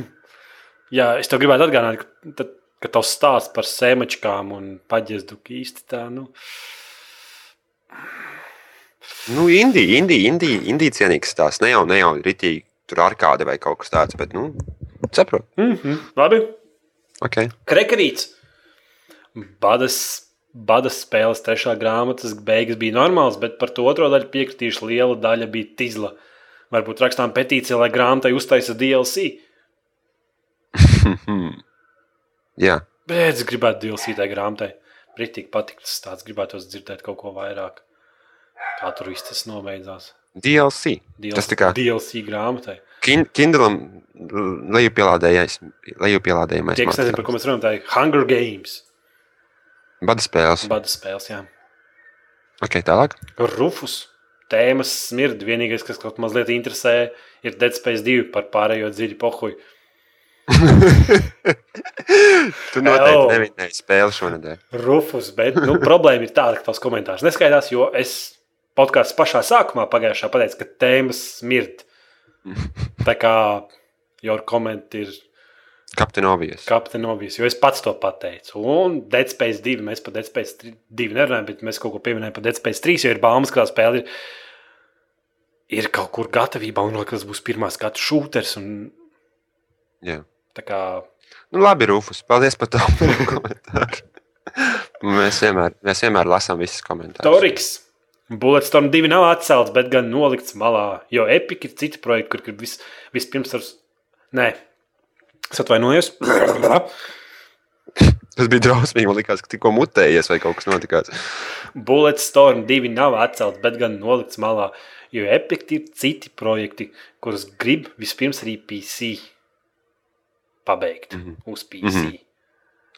jā, es tev gribētu atgādināt, ka, tad, ka tavs stāsts par sēmačkām un paģezdu īsti tā, nu, Nu, Indija, Indija, Indija, Indija cienīgs stāsts. Ne jau, ne jau ritīgi tur ar kāda vai kaut kas tāds, bet, nu, saprot. mm -hmm. labi. Okay. Krekerīts. Badas, badas spēles trešā grāmatas beigas bija normāls, bet par to otro daļu piekritīšu liela daļa bija tizla. Varbūt rakstām petīciju, lai grāmatai uztaisa DLC. Jā, Bet es gribētu DLC tai grāmatai. Britīgi patīk tas tāds, gribētu dzirdēt kaut ko vairāk. Kā tur viss tas nobeidzās. DLC. DLC, Tas kā DLC grāmatai. Kin- Kindlam lejupielādējais, lejupielādējamais Tie, kas nezina, par ko mēs runājam, tā ir Hunger Games. Bada spēles. Bada spēles, jā. Ok, tālāk. Rufus. Tēmas smird. Vienīgais, kas kaut mazliet interesē, ir Dead Space 2 par pārējo dziļu pohuju. Tu noteikti Hello. nevinēji spēli šonadēļ. Rufus, bet nu, problēma ir tāda, ka tavs komentārs neskaidrs, jo es podkāstā pašā sākumā pagājušā pateicu, ka tēmas smird. Tā kā jau komentāri ir Kapteinovijas. kapteinovijas, jo es pats to pateicu. Un Dead Space 2, mēs par Dead Space 2 nerunājam, bet mēs kaut ko pieminējam par Dead Space 3, jo ir baumas, ka tā spēle ir, ir kaut kur gatavībā un tas būs pirmā skatu šūters. Un, Jā. tā kā Nu, labi, Rufus. Paldies par tavu komentāru. Mēs vienmēr, mēs vienmēr lasām visus komentārus. Toriks. Bulletstorm 2 nav atcelts, bet gan nolikts malā. Jo Epic ir citi projekti, kur, kur vis, vispirms ar. Nē, es atvainojos. Tas bija drausmīgi. Man liekas, ka tikko mutējies vai kaut kas notikās. Bulletstorm 2 nav atcelts, bet gan nolikts malā. Jo Epic ir citi projekti, kurus grib vispirms arī PC pabeigt mm. -hmm. uz PC.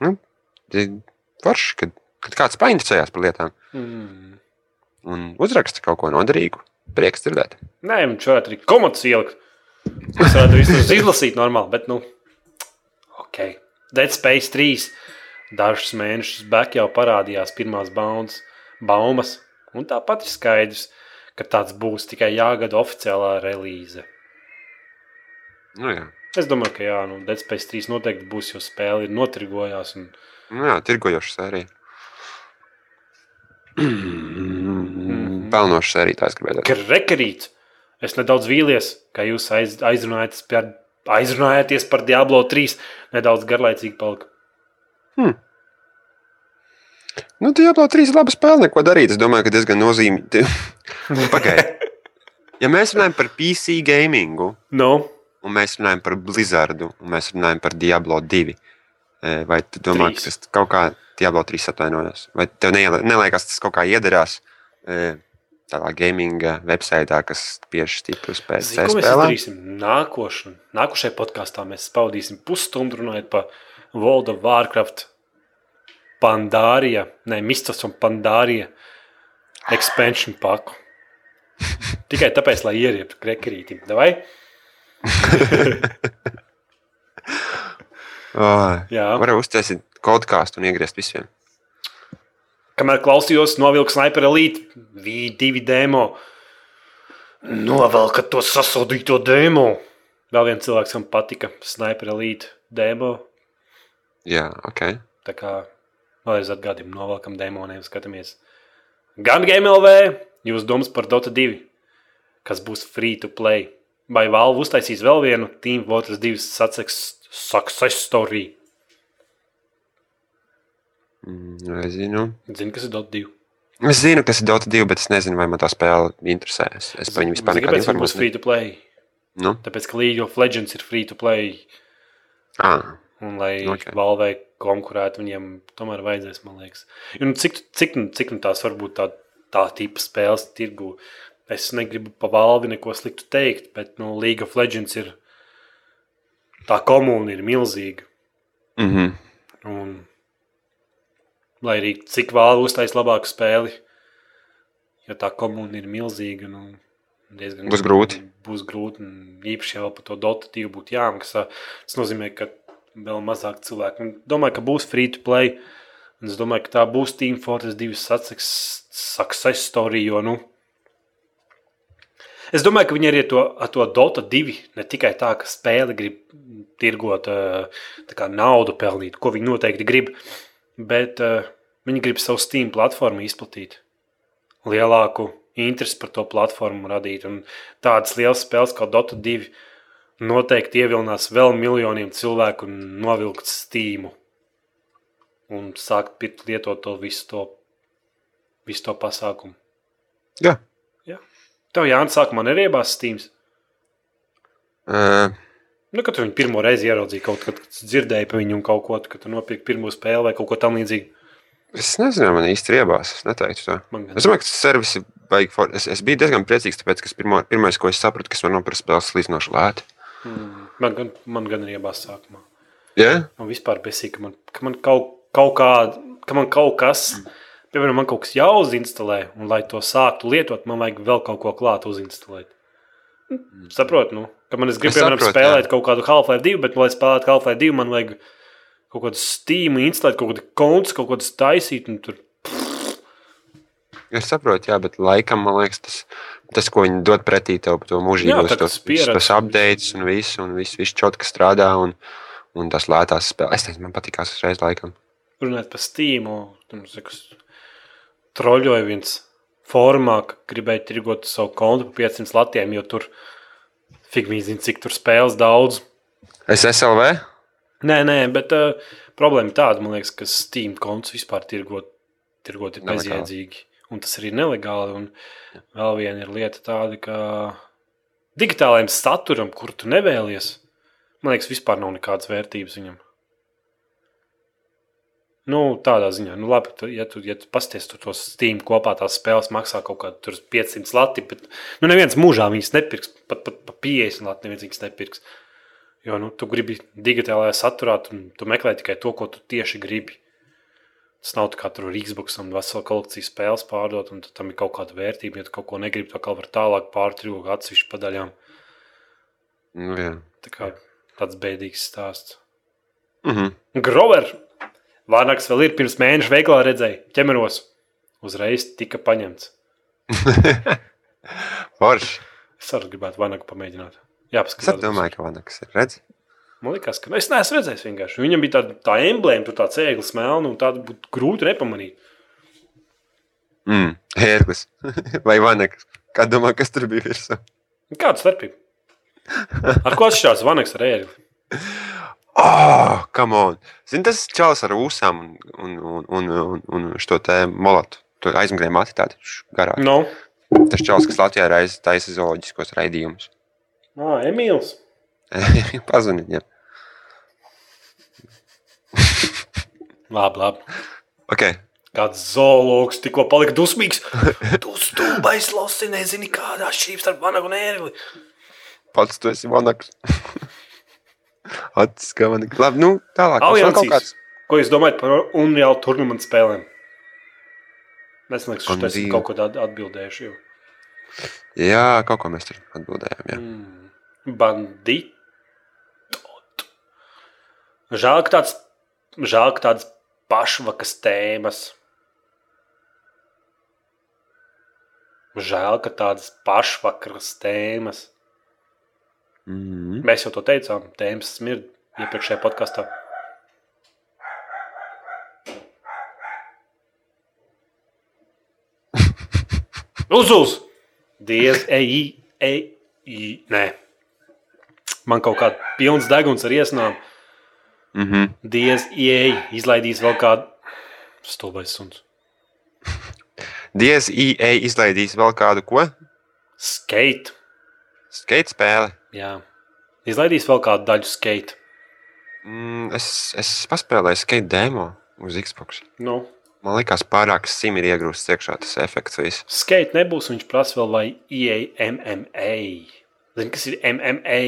Mm Forši, kad, kad kāds painteresējās par lietām -hmm. Mm. Un uzraksta kaut ko noderīgu. Prieks dzirdēt. Nē, viņš varētu arī komandas ielikt. Es varētu visu izlasīt normāli, bet, nu, ok. Dead Space 3. Dažus mēnešus back jau parādījās pirmās baumas, baumas, un tāpat ir skaidrs, ka tāds būs tikai jāgada oficiālā relīze. Nu, jā. Es domāju, ka jā, nu, Dead Space 3 noteikti būs, jo spēle ir notirgojās. Un... Nu, jā, tirgojoša sērija. Tā es gribēju teikt. Krekerīt! Es nedaudz vīlies, ka jūs aiz, aizrunājaties, par, aizrunājaties par Diablo 3. Nedaudz garlaicīgi palika. Nu, Diablo 3 ir laba spēle, neko darīt. Es domāju, ka diezgan nozīmīgi. Pagaidiet. Ja mēs runājam par PC gamingu, Nu, un mēs runājam par Blizzardu, un mēs runājam par Diablo 2, eh, vai tu domā, ka Trīs. tas kaut kā Diablo 3 atvainojas? Vai tev neliekas, tas kaut kā iedarās eh, tādā gaminga websaitā, kas spiež stiprus pēc Zini, ko mēs spēlēm? izdarīsim? Nākošu, nākošajā podkāstā mēs spaudīsim pusstundu runājot par World of Warcraft, Pandārija, ne Mistas un Pandārija expansion paku. Tikai tāpēc, lai ierieptu krekerītim. Vai? Oh, Jā. Varu uztaisīt kodkāstu un iegriezt visiem. Kamēr klausījos, novilku sniperu elīti, bija divi demo. Novelkat to sasodīto demo. Vēl viens cilvēks, kam patika sniperu elīti demo. Jā, ok. Tā kā vēlreiz atgādājam, novelkam demo, nevis skatāmies. Gan GMLV, jūs domas par Dota 2, kas būs free to play. Vai Valve uztaisīs vēl vienu Team Waters 2 success, success story? Mm, Nezinu. Zini, kas ir Dota 2? Es zinu, kas ir Dota 2, bet es nezinu, vai man tā spēle interesē. Es, es par viņu vispār nekādu kāpēc viņa būs informāciju. free to play? Nu? Tāpēc, ka League of Legends ir free to play. Ah, Un, lai Ok. okay. Valvei konkurētu, viņiem tomēr vajadzēs, man liekas. Nu, cik, cik, cik nu tās var būt tā, tā tipa spēles tirgu? Es negribu pa valvi neko sliktu teikt, bet nu, League of Legends ir tā komūna ir milzīga. Mm -hmm. Un, lai arī cik vāli uztais labāku spēli, ja tā komūna ir milzīga, nu, diezgan Būs grūti. Būs grūti. un Īpaši jau par to Dota 2 būtu jāmaksā. Tas nozīmē, ka vēl mazāk cilvēku. Un domāju, ka būs free to play. Un es domāju, ka tā būs Team Fortress 2 success, story. Jo, nu, es domāju, ka viņi arī ar to, ar to Dota 2 ne tikai tā, ka spēle grib tirgot eh, tā kā naudu pelnīt, ko viņi noteikti grib, bet uh, viņi grib savu Steam platformu izplatīt. Lielāku interesi par to platformu radīt. Un tādas lielas spēles kā Dota 2 noteikti ievilinās vēl miljoniem cilvēku un novilkt Steam. Un sākt pirkt lietot to visu to, visu to pasākumu. Jā. Tev Jānis sākumā neriebās Steam. Uh, Nu, kad tu viņu pirmo reizi ieraudzīji, kaut kad kad dzirdēji par viņu kaut ko, kad tu nopirki pirmo spēli vai kaut ko tamlīdzīgu. es nezinu, man īsti riebās. Es neteiktu to. Man Es domāju, ka tas servisi vajag. For... Es, es biju diezgan priecīgs, tāpēc, ka pirmo, pirmais, ko es sapratu, ka es varu nopirkt spēles salīdzinoši lēti. Mm, Man gan, man gan ir iebās sākumā. Jā, Man vispār besīk, ka man, ka man kaut, kaut kā, ka man kaut kas, piemēram, man kaut kas jāuzinstalē, un lai to sāktu lietot, man vajag vēl kaut ko klāt uzinstalēt. Saprotu, nu, ka man es gribu, Es piemēram, saprotu, spēlēt kaut kādu Half-Life 2, bet, lai spēlētu Half-Life 2, man vajag kaut kādu Steam instalēt, kaut kādu kontu, kaut kādu taisīt, un tur es saprotu, jā, bet laikam man liekas, tas, tas ko viņi dod pretī tev par to Jā, kā tos, tas updates un visu, un viss, viss čot, kas strādā, un, un tas lētās spēles. Es nezinu, man patīkās uzreiz laikam. runāt par Steam. Tur sakas, troļoja viens formā, ka gribēja tirgot savu kontu par 500 latiem, jo tur figūri zina, cik tur spēles daudz. Es SLV? Nē, nē, bet uh, problēma ir tāda, man liekas, ka Steam konts vispār tirgot, tirgot ir Nelegāli. bezjēdzīgi. Un tas arī ir nelegāli. Un vēl viena ir lieta tāda, ka digitālajam saturam, kur tu nevēlies, man liekas, vispār nav nekādas vērtības viņam. Nu, tādā ziņā, nu, labi, tu, ja tu, ja tu pasties tur tos Steam kopā, tās spēles maksā kaut kādu tur 500 lati, bet, nu, neviens mūžā viņas nepirks, pat, pat, pat 50 lati neviens viņas nepirks. Jo, nu, tu gribi digitālajā saturā, tu, tu meklē tikai to, ko tu tieši gribi. Tas nav kā tur Rīgsbuks un vesela kolekcija spēles pārdot, un tam ir kaut kāda vērtība. Ja tu kaut ko negribi, tad var tālāk pārtrūkt atsevišķu padaļām. Nu, jā. Tā kā tāds bēdīgs stāsts. Mhm. Grover! Vārnaks vēl ir pirms mēneša veikalā redzēja, ķemeros. Uzreiz tika paņemts. Forši. Es arī gribētu Vārnaku pamēģināt. Jā, Es paskatās. arī domāju, ka Vanakas ir. Redz? Man liekas, ka nu, es neesmu redzējis vienkārši. Viņam bija tāda tā emblēma, tur tāds ēglis melns, un tādu būtu grūti nepamanīt. Mm. Hērklis. Vai Vanakas? Kā domā, kas tur bija virsū? Kāda starpība? Ar ko atšķirās Vārnaks ar ēgli? Oh, come on! Zini, tas čels ar ūsām un, un, un, un, un, šo te molatu. Tur aizmugurē mati tādi garā. No. Tas čels, kas Latvijā reiz taisa zooloģiskos raidījumus. Ah, Emīls. Pazvanīt, jā. Labi, labi. Ok. Kāds zoologs tikko palika dusmīgs. Tu stulbais losi, nezini, kāda atšķirība starp vanagu un ērgli. Pats tu esi Vanakas. Acis kā Vanakas. Labi, nu tālāk. Kāds. Ko jūs domājat par Unreal turnīru spēlēm? Mēs liekas, ka tas ir kaut ko tādu atbildējuši. Jau. Jā, kaut ko mēs tur atbildējām. Jā. Mm. Bandit. Žēl, ka tāds, žēl, ka tāds pašvakas tēmas. Žēl, ka tādas pašvakaras tēmas. Mm. Mēs jau to teicām, tēmas smird iepriekšējā podkāstā. Uzuz! Diez, ej, ej, ej, nē. Man kaut kāda pilns deguns ar iesnām. Mm -hmm. Diez, ej, izlaidīs vēl kādu stulbais suns. Diez EA izlaidīs vēl kādu ko? Skate. Skate spēli. Jā. Izlaidīs vēl kādu daļu skate. Mm, es, es paspēlēju skate demo uz Xbox. Nu, Man liekas, pārāk simi ir iegrūsts iekšā tas efekts. Viss. skate nebūs, viņš prasa vēl vai EA MMA. Zini, kas ir MMA?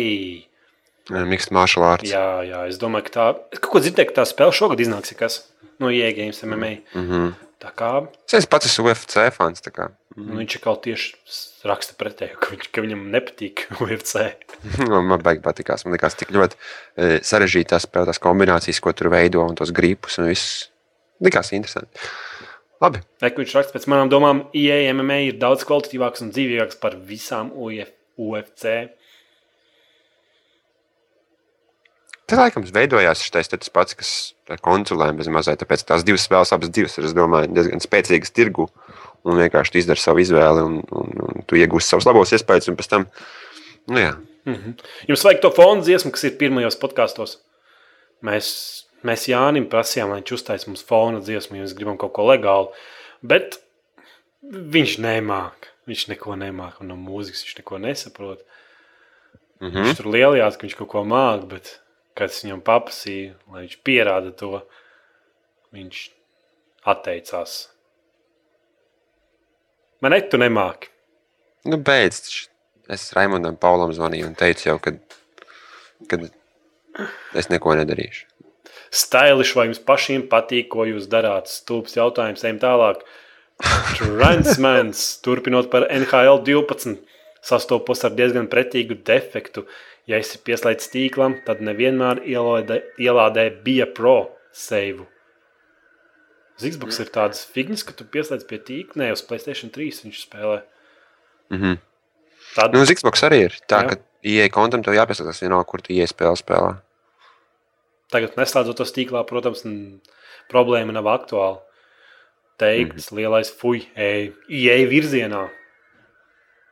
Mixed martial arts. Jā, jā, es domāju, ka tā, es kaut ko dzirdēju, ka tā spēle šogad iznāks, kas no EA Games MMA. Mm -hmm. Tā kā Es pats esmu UFC fans. tā kā. Nu, viņš kaut tieši raksta pretēju, ka, viņš, ka viņam nepatīk UFC. Man, man baigi patīkās. Man liekas, tik ļoti e, sarežģītās tās kombinācijas, ko tur veido un tos gripus un viss. Likās interesanti. Labi. Neko viņš raksta pēc manām domām, EA MMA ir daudz kvalitatīvāks un dzīvīgāks par visām UF, UFC. Tas laikam veidojās šis tas pats, kas ar konsulēm bez mazliet. Tāpēc tās divas spēles, abas divas, ir, es domāju, diezgan spēcīgas tirgu. Un vienkārši tu izdari savu izvēli, un, un, un tu iegūsi savus labos iespējas. Un pēc tam, nu jā, Jums vajag to fonu dziesmu, kas ir pirmajos podkastos. Mēs, mēs Jānim prasījām, lai viņš uztaisītu mums fona dziesmu, jo mēs gribam kaut ko legālu. Bet viņš nemāk. Viņš neko nemāk, un no mūzikas viņš neko nesaprot. Mm -hmm. Viņš tur lielījās, ka viņš kaut ko māca, bet kad es viņam paprasīju, lai viņš pierāda to, viņš atteicās. Man ne, tu nemāki. nu beidz. Es Raimondam Paulam zvanīju un teicu jau, ka, ka es neko nedarīšu. Stiliši, vai jums pašiem patīk, ko jūs darāt? Stulbs jautājums, ejam tālāk. Transmans, turpinot par NHL 12, sastopos ar diezgan pretīgu defektu. Ja esi pieslēgts tīklam, tad nevienmēr ielādē, ielādē bija pro save. Zigzbuks ir tāds fignis, ka tu pieslēdz pie tīkla, ne uz Playstation 3 viņš spēlē. Mm -hmm. Tad, Nu, Xbox arī ir tā, Jā. ka ieej kontam, tev jāpieslēdzas vienalga, kur tu ieej spēlē. spēlē. Tagad, neslēdzot to tīklā, protams, problēma nav aktuāla. Teikts, mm -hmm. lielais fuj, ej, ieej virzienā.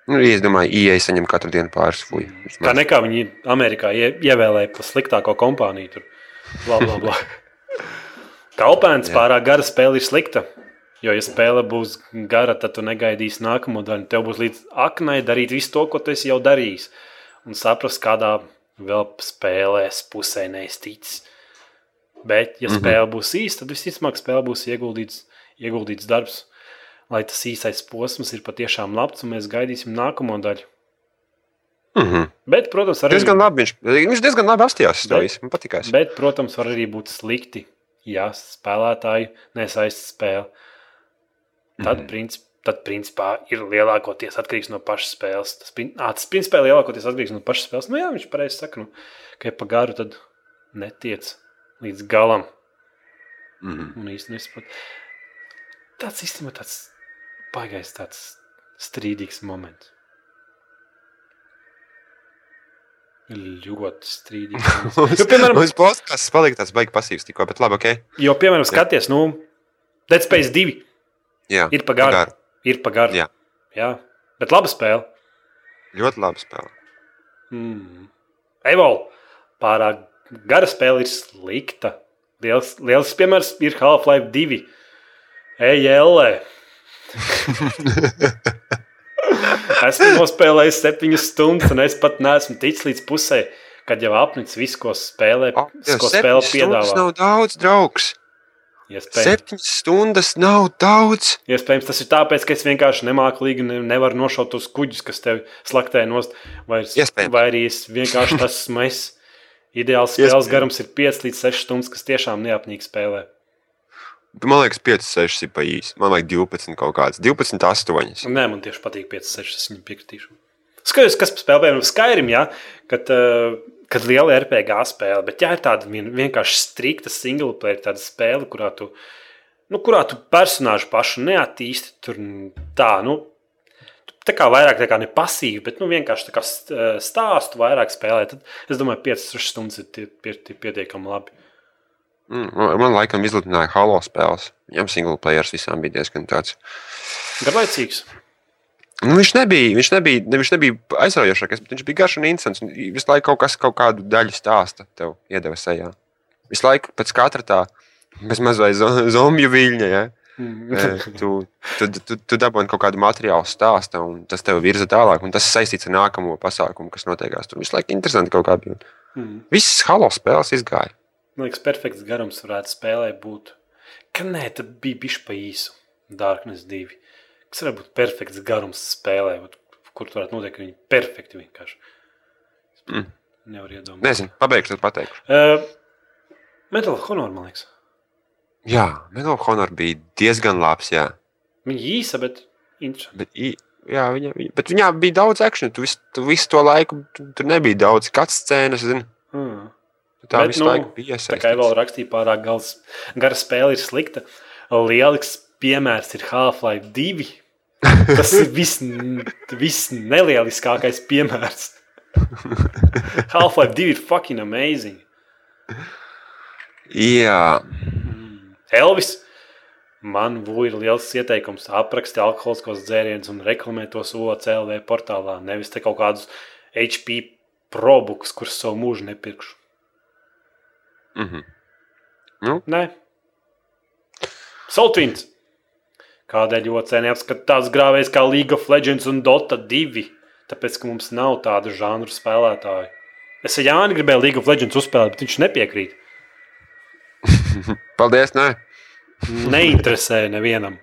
Nu, es domāju, ieej saņem katru dienu pāris fuju. Tā nekā viņi Amerikā ie, ievēlēja par sliktāko kompāniju. Tur. Bla, bla, bla. Kalpēns Jā. pārāk gara spēle ir slikta. Jo, ja spēle būs gara, tad tu negaidīsi nākamo daļu. Tev būs līdz aknai darīt visu to, ko tu esi jau darījis. Un saprast, kādā vēl spēlēs pusē neizticis. Bet, ja spēle būs īsta, tad visticamāk spēle būs ieguldīts, ieguldīts darbs. Lai tas īsais posms ir patiešām labs, un mēs gaidīsim nākamo daļu. Mm -hmm. Bet, protams, arī Diezgan labi. Viņš, viņš diezgan labi Bet- visu. Man patīkās. Bet, protams, var arī būt slikti, ja spēlētāji nesaista spēli. Tad, mm. princip, tad principā, ir lielākoties atkarīgs no pašas spēles. Tas, prin- ā, tas principā, ir lielākoties atkarīgs no pašas spēles. Nu, jā, viņš pareizi saka, nu, ka ja pa garu tad netiec līdz galam. Mm -hmm. Un īstenībā nesaprot. Tas īstenībā tāds baigais, tāds strīdīgs moments. Ļoti moments. Jo, piemēram, Mums podkāsts palika tāds baigi pasīvs tikko, bet labi, ok. Jo, piemēram, skaties, nu, Dead Space 2 Jā, ir pa garu. Ir pa garu. Jā. Jā. Bet laba spēle. Ļoti labi spēlē. Mm. Evol. Pārāk gara spēle ir slikta. Liels, liels piemērs ir Half-Life 2. EJL. Esmu nospēlējis septiņas stundas, un es pat neesmu ticis līdz pusē, kad jau apnicis visu, ko spēlē, Oh, ko spēle piedāvā. nav daudz, draugs. Iespējams, Septiņas stundas nav daudz. iespējams, tas ir tāpēc, ka es vienkārši nemāku ne, nevaru nošaut tos kuģus, kas tev slaktē nost, vai, Iespējams. vai arī es vienkārši tas esmu es. Ideāls spēles garums ir 5 līdz 6 stundas, kas tiešām neapnīgi spēlē. Man liekas, 5, 6 ir pa īsi. Man vajag 12 kaut kāds. 12, 8. Nē, man tieši patīk 5, 6, es viņam piekritīšu. Skaties, kas spēlē, piemēram, Skyrim, ja, kad, uh, kad liela RPG spēle, bet jā, ir tāda vien, vienkārši strikta single player, spēle, kurā tu, nu, kurā tu personāžu pašu neattīsti, tur tā, nu, tā kā vairāk tā kā ne pasīvi, bet, nu, vienkārši tā kā eh, stāstu vairāk spēlē, tad es domāju, 5, 6 stundas ir tie- pie- tie pietiekami labi. Mm, man, man laikam izlutināja Halo spēles. Viņam single players visām bija diezgan tāds. Garlaicīgs. Nu, viņš nebija, viņš nebija, ne, viņš nebija aizraujošākais, bet viņš bija garš un interesants. un Visu laiku kaut kas, kaut kādu daļu stāsta tev iedeva sejā. Visu laiku pēc katra tā bezmazliet zo- zombiju viļņa. Ja? Eh, Tu, tu, tu, tu dabūji kaut kādu materiālu stāstu, un tas tev virza tālāk. un Tas saistīts ar nākamo pasākumu, kas notiekās. Tur visu laiku interesanti kaut kā bija. Mm. Visas halo spēles izgāja. Man liekas, perfekts garums varētu spēlē būt. Ka nē, tad bija bijis pa īsu. Darkness 2. Kas varētu būt perfekts garums spēlē, kur tur varētu notiek, ka viņi perfekti vienkārši. Mm. Nevar iedomāties. Nezinu, pabeigšu, tad pateikšu. Uh, Metal Honor, man liekas. Jā, Medal of Honor bija diezgan labs. Jā. Viņa īsa, bet interesanti. Bet, jā, viņa, viņa, bet viņā bija daudz akciju. Tu, vis- tu visu to laiku tu- tur nebija daudz skats scēnas. zini. Mm. Tā Bet, visu nu, laiku bija Tā kā jau iesaistīta. rakstīja, pārāk gals, gara spēle ir slikta. Lielisks piemērs ir Half-Life 2. Tas ir viss, viss nelieliskākais piemērs. Half-Life 2 ir fucking amazing. Jā, Elvis, man būtu liels ieteikums aprakstīt alkoholiskos dzērienus un reklamēt tos OCLV portālā. Nevis te kaut kādus HP probukus, kurus savu mūžu nepirkšu. Mhm. Nu, Nē, Soltvins. Kādēļ OC neapskata tāds grāvējs kā League of Legends un Dota 2? Tāpēc, ka mums nav tādu žanru spēlētāju. Es ar Jāni gribēju League of Legends uzspēlēt, bet viņš nepiekrīt. paldies. Nē. Neinteresē nevienam.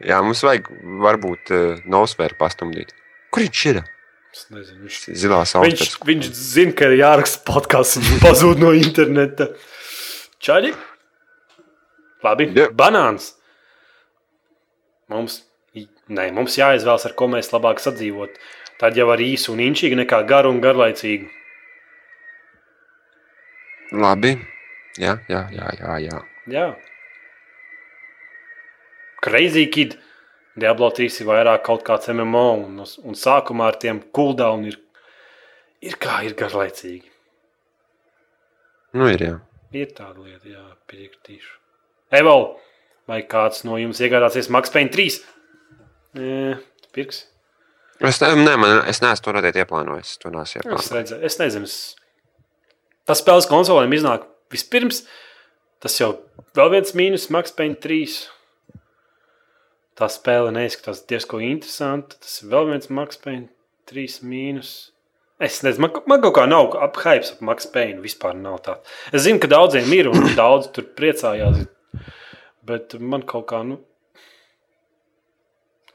Jā, mums vajag varbūt uh, nosvēru pastumdīt. Kur viņš ir? Nezinu, viņš, Zilā viņš, saules. viņš zina, ka ir jāraksta podkāsts un viņš pazūd no interneta. Čaļi? Labi, Jā. banāns. Mums, nē, mums jāizvēlas, ar ko mēs labāk sadzīvot. Tad jau ar īsu un inčīgu, nekā garu un garlaicīgu. Labi. Jā, jā, jā. jā, jā. Jā. Crazy Kid. Diablo 3 ir vairāk kaut kāds MMO, un, un sākumā ar tiem cooldown ir, ir kā ir garlaicīgi. Nu, ir jā. Ir tāda lieta, jā, piekritīšu. Evol, vai kāds no jums iegādāsies Max Payne 3? Nē, pirks. Es, ne, ne, man, es neesmu to redzēt, ieplānojis. To neesmu Es, ieplānojis. redzu, es nezinu, es... tas spēles konsolēm iznāk vispirms. Tas jau vēl viens mīnus Max Payne 3. Tā spēle neizskatās diezgan interesanti. Tas ir vēl viens Max Payne 3 mīnus. Es nezinu, man, man kaut kā nav apgājis ap Max Payne. Vispār nav tā. Es zinu, ka daudziem ir un daudz tur priecājās. Bet man kaut kā, nu,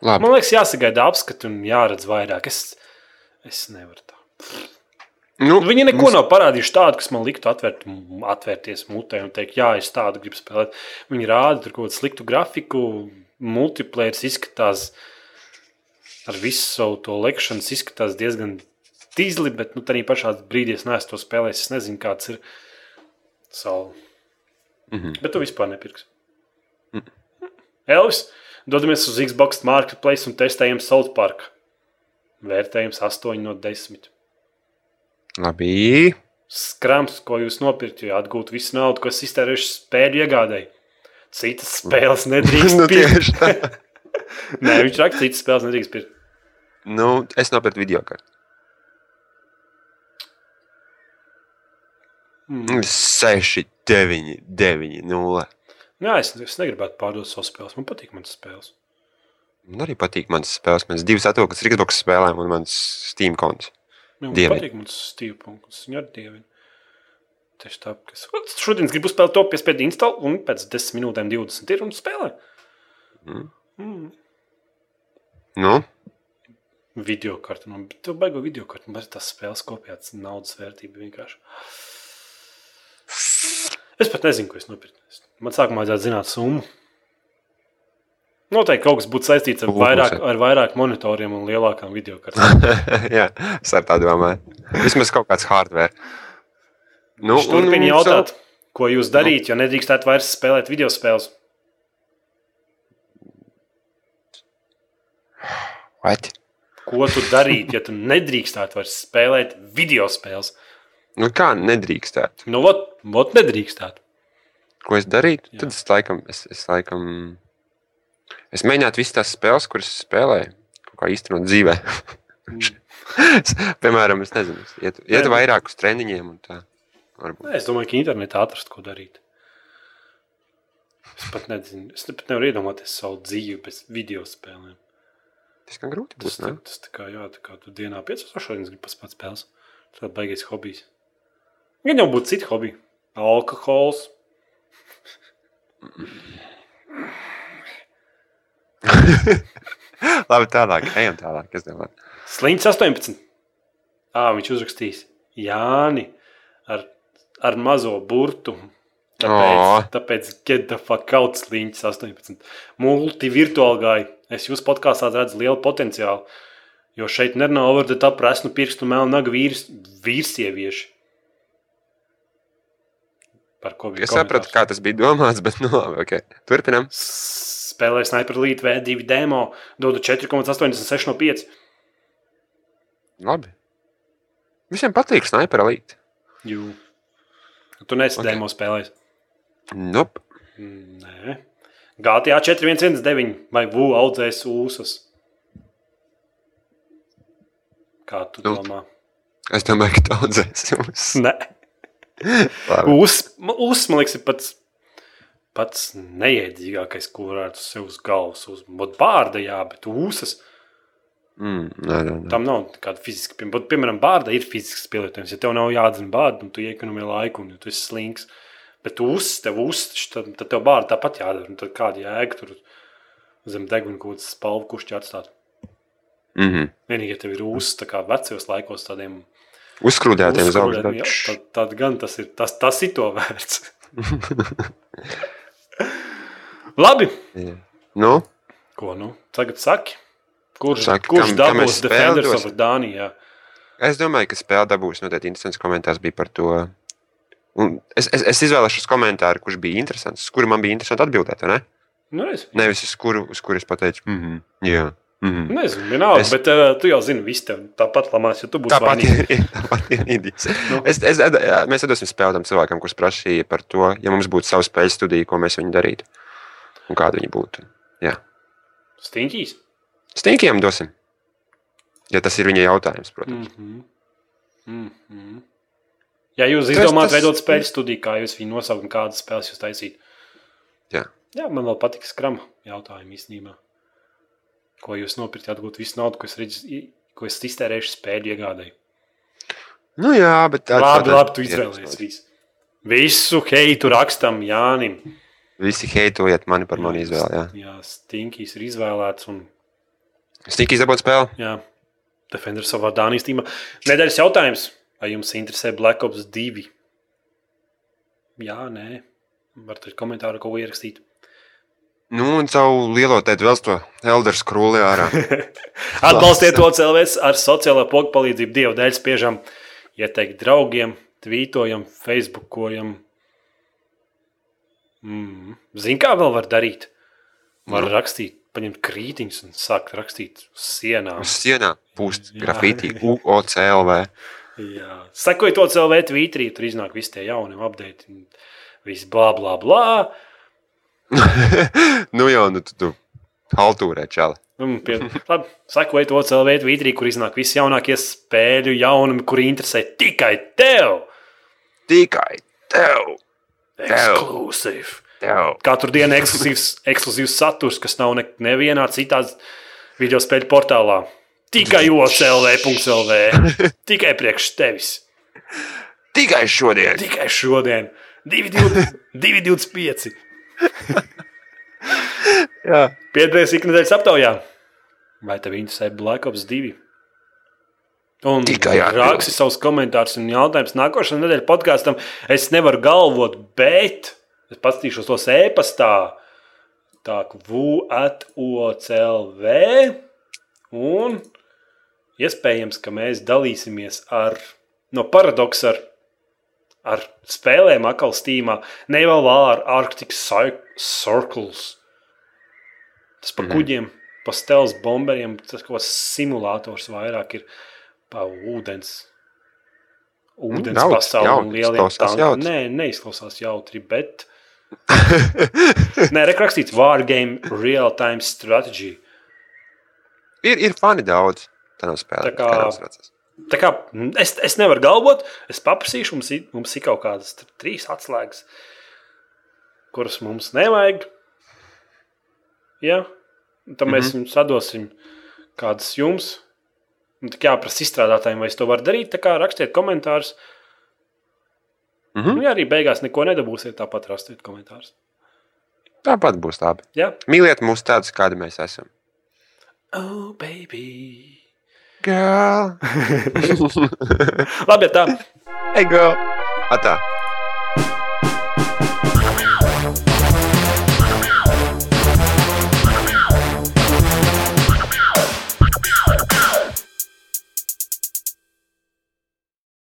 Labi. man liekas, jāsagaida apskati un jāredz vairāk. Es, es nevaru tā. Nu, Viņi neko nav parādījuši tādu, kas man liktu atvērt, atvērties mutē un teikt, jā, es tādu gribu spēlēt. Viņi rāda tur kaut kādu sliktu grafiku, multiplayer izskatās ar visu savu to lekšanu, izskatās diezgan tīzli, bet nu, tā pašā brīdī es neesmu to spēlējis. Es nezinu, kāds ir savu. Mm -hmm. Bet tu vispār nepirksi. Elvis, dodamies uz Xbox Marketplace un testējam South Park. Vērtējums 8 no 10. Labi. skrams, ko jūs nopirkt, jo atgūt visu naudu, ko esat iztērējuši spēļu iegādēji. Citas spēles nedrīkst nu, pirkt. Nē, viņš raksta, citas spēles nedrīkst pirkt. nu, es nopirku video kartu. Mm. 6, 9, 9, 0. Jā, es, es negribētu pārdot savas spēles. Man patīk manas spēles. Man arī patīk manas spēles. Manas divas atvilkas ir Xbox spēlēm un mans Steam konts. Jā, man Dievinu. patīk mans Steve punkts. Viņa ar dievinu. Tieši tā, ka es šodien gribu spēlēt to piespiedu instalu un pēc 10 minūtēm 20 ir un spēlē. Mm. Mm. Nu, Video kartu. Man tu baigo video kartu. Man ir tas spēles kopijā, tas naudas vērtība vienkārši. Es pat nezinu, ko es nopirku. Man sākumā vajadzētu zināt summu. Noteikti kaut kas būtu saistīts ar vairāk, ar vairāk monitoriem un lielākām video kartēm. jā, es ar tā domāju. Vismaz kaut kāds hardware. Nu, turpina jautāt, ko jūs darīt, jo nedrīkstētu vairs spēlēt video spēles. What? Ko tu darītu, ja tu nedrīkstētu vairs spēlēt video spēles? Nu, kā nedrīkstētu? Nu, ot, ot nedrīkstētu. Ko es darītu? Jā. Tad es laikam, es, es laikam, es mēģinātu visas tās spēles, kuras spēlēju, kaut kā īstenot dzīvē. Es, Piemēram, es nezinu, ietu, ietu vairāk uz treniņiem un tā. Varbūt. Nē, Es domāju, ka internetā atrast, ko darīt. Es pat nezinu, es pat nevaru iedomāties savu dzīvi bez video spēlēm. Tas gan grūti Tas, būs, tā, ne? tas tā kā, jā, tā kā tu dienā 5 šodienas gribi paspēt spēles. Tas ir baigais hobijs. Gan jau būtu citi hobiji. alkohols. Labi, tālāk. Ejam tālāk. Es domāju, Sliņķis 18. À, viņš uzrakstīs Jāni ar, ar mazo burtu. Tāpēc, O. tāpēc get the fuck out sliņķis 18. Multivirtuāli gāja. Es jūsu podkāstā redzu lielu potenciālu. Jo šeit nerunā over the top presnu pirkstu melnu nagu vīrs, vīrsievieši. Par ko bija es sapratu, kā tas bija domāts, bet nu, labi, okay. turpinām. Spēlēju Sniper Elite V2 demo, dodu 4,86 no 5. Labi. Visiem patīk sniper elite. Jū. Tu nesi Ok. okay. demo spēlējis. Nope. Nē. GTA 4119 vai VU audzēs ūsas. Kā tu Nu. domā? Es domāju, ka daudzēs jums. Nē. Labi. Ūs, ūs man liekas, ir pats, pats neiedzīgākais, ko varētu sev uz galvas uzbūvēt. Bārda, jā, bet ūsas Mm, nē, nē, nē. tam nav nekāda fiziska. Pie, bet, piemēram, bārda ir fizisks pielietojums. Ja tev nav jādzina bārda, un tu iekonomē laiku, un tu esi slinks. Bet ūsas, tev ūsas, tad, tad tev bārda tāpat jādara. Un tad kāda jēga tur zem deguna kaut kādas spalvu kušķi atstāt. Mm -hmm. Vienīgi, ja tev ir ūsas, tā kā vecajos laikos tādiem Uzskrūdētiem uz augšu. tad, tad gan tas ir, tas, tas ir to vērts. Labi, Jā. Nu, ko nu tagad saki? Kurš, Saki, kurš kam- kam dabūs spēli Defenders dosim? of Dānijā? es domāju, ka spēle dabūs noteikti interesants komentārs bija par to. Un es, es, es izvēlēšos komentāru, kurš bija interesants, uz kuru man bija interesanti atbildēt. vai Ne? Nu, es Nevis uz kuru, uz kuru es pateicu, mm -hmm, jā, mm -hmm. nezinu, vienalga, Es- bet uh, tu jau zini, visi tev tāpat lamās, ja tu būsi Tāpat ir, tāpat īdīs. Nu. Es, es, jā, mēs dosim spēli tam cilvēkam, kurš prasīja par to, ja mums būtu sava spēļu studija, ko mēs viņu darītu un kāda viņa būtu. Jā. Stinķīs. Stinkiem dosim. Ja tas ir viņa jautājums, protams. Mm -hmm. Mm -hmm. Ja jūs izdomājat, tas- veidot spēļu studiju, kā jūs viņu nosaukt un kādas spēles jūs taisīt? Jā. Jā, man vēl patīk skrama jautājumi īstenībā. Ko jūs nopirkt, atgūt visu naudu, ko es, redz, ko es iztērēšu spēļu iegādēji? Nu, jā, bet tā Labi, tā- labi, tu izvēlējies visu. Visu heitu rakstam Jānim. Visi heitojiet mani par manu izvēli. Jā. Jā, Stinkīs ir izvēlēts un Stinki izdabūt spēli. jā, Defenders savā Dānijas tīmā. Nedēļas jautājums. Vai jums interesē Black Ops 2? Jā, nē. Varat arī komentāru ko ierakstīt. Nu, un savu lielo tēdu vēl to Elder skrūli ārā. Atbalstiet to cilvēku ar sociālo pogu palīdzību. Dievu dēļ spiežam, ieteikt draugiem, tvītojam, facebookojam. Mm. Zini, kā vēl var darīt? Var Nu. rakstīt, paņemt krītiņus un sākt rakstīt uz sienām. Uz sienā pūst Jā. grafitī UOCLV. Jā. Sekojiet to cilvēku tvītrī, tur iznāk visi tie jaunie update. un Viss blā, blā, blā. nu jau, nu tu, tu haltūrē čali. Pie, labi, sekojiet to cilvēku tvītrī, kur iznāk visi jaunākie spēļu jaunumi, kuri interesē tikai tev. Tikai tev, Ekskluzīvi. Tev. Katru dienu ekskluzīvs, ekskluzīvs saturs, kas nav ne, nevienā citā video spēļu portālā. Tikai OCLV.CLV. Tikai priekš tevis. Tikai šodien. Tikai šodien. 2,25. Jā. Piedalīties ikdienas aptaujā. Vai tev interesē Black Ops 2? Un Tikai raksti savus komentārus un jautājumus nākošajā nedēļas podkāstam. Es nevaru galvot, bet es paskatīšos tos e-pastā. Tā kā VUATOCLV. Un iespējams, ka mēs dalīsimies ar no paradoksa ar, ar spēlēm atkal stīmā. Ne vēl vēl ar Arctic Circles. Tas par Mhm. kuģiem, pa stels bomberiem, tas kaut kāds simulators vairāk ir pa ūdens. Ūdens jautri, pasauli un lieliem jautri. Nē, neizklausās jautri, bet. Nē, rekrakstīts Wargame Real Time Strategy. ir, ir fani daudz. Tā nav spēle. Tā kā- kā. Tā kā mm, es, es nevaru galvot, es paprasīšu, mums mums ir kaut kādas tr- trīs atslēgas, kuras mums nevajag. Ja? Tad mēs Mhm. jums atdosim kādas jums. Un Tik jāprasa izstrādātājiem, vai es to varu darīt. Tā kā rakstiet komentārus. Mhm. Ja arī beigās neko nedabūsiet, tāpat rastiet komentārus. Tāpat būs labi. Jā, Mīliet mūs tādus, kādi mēs esam. oh, baby. Girl! Labi, tā. Hey, girl! Atā!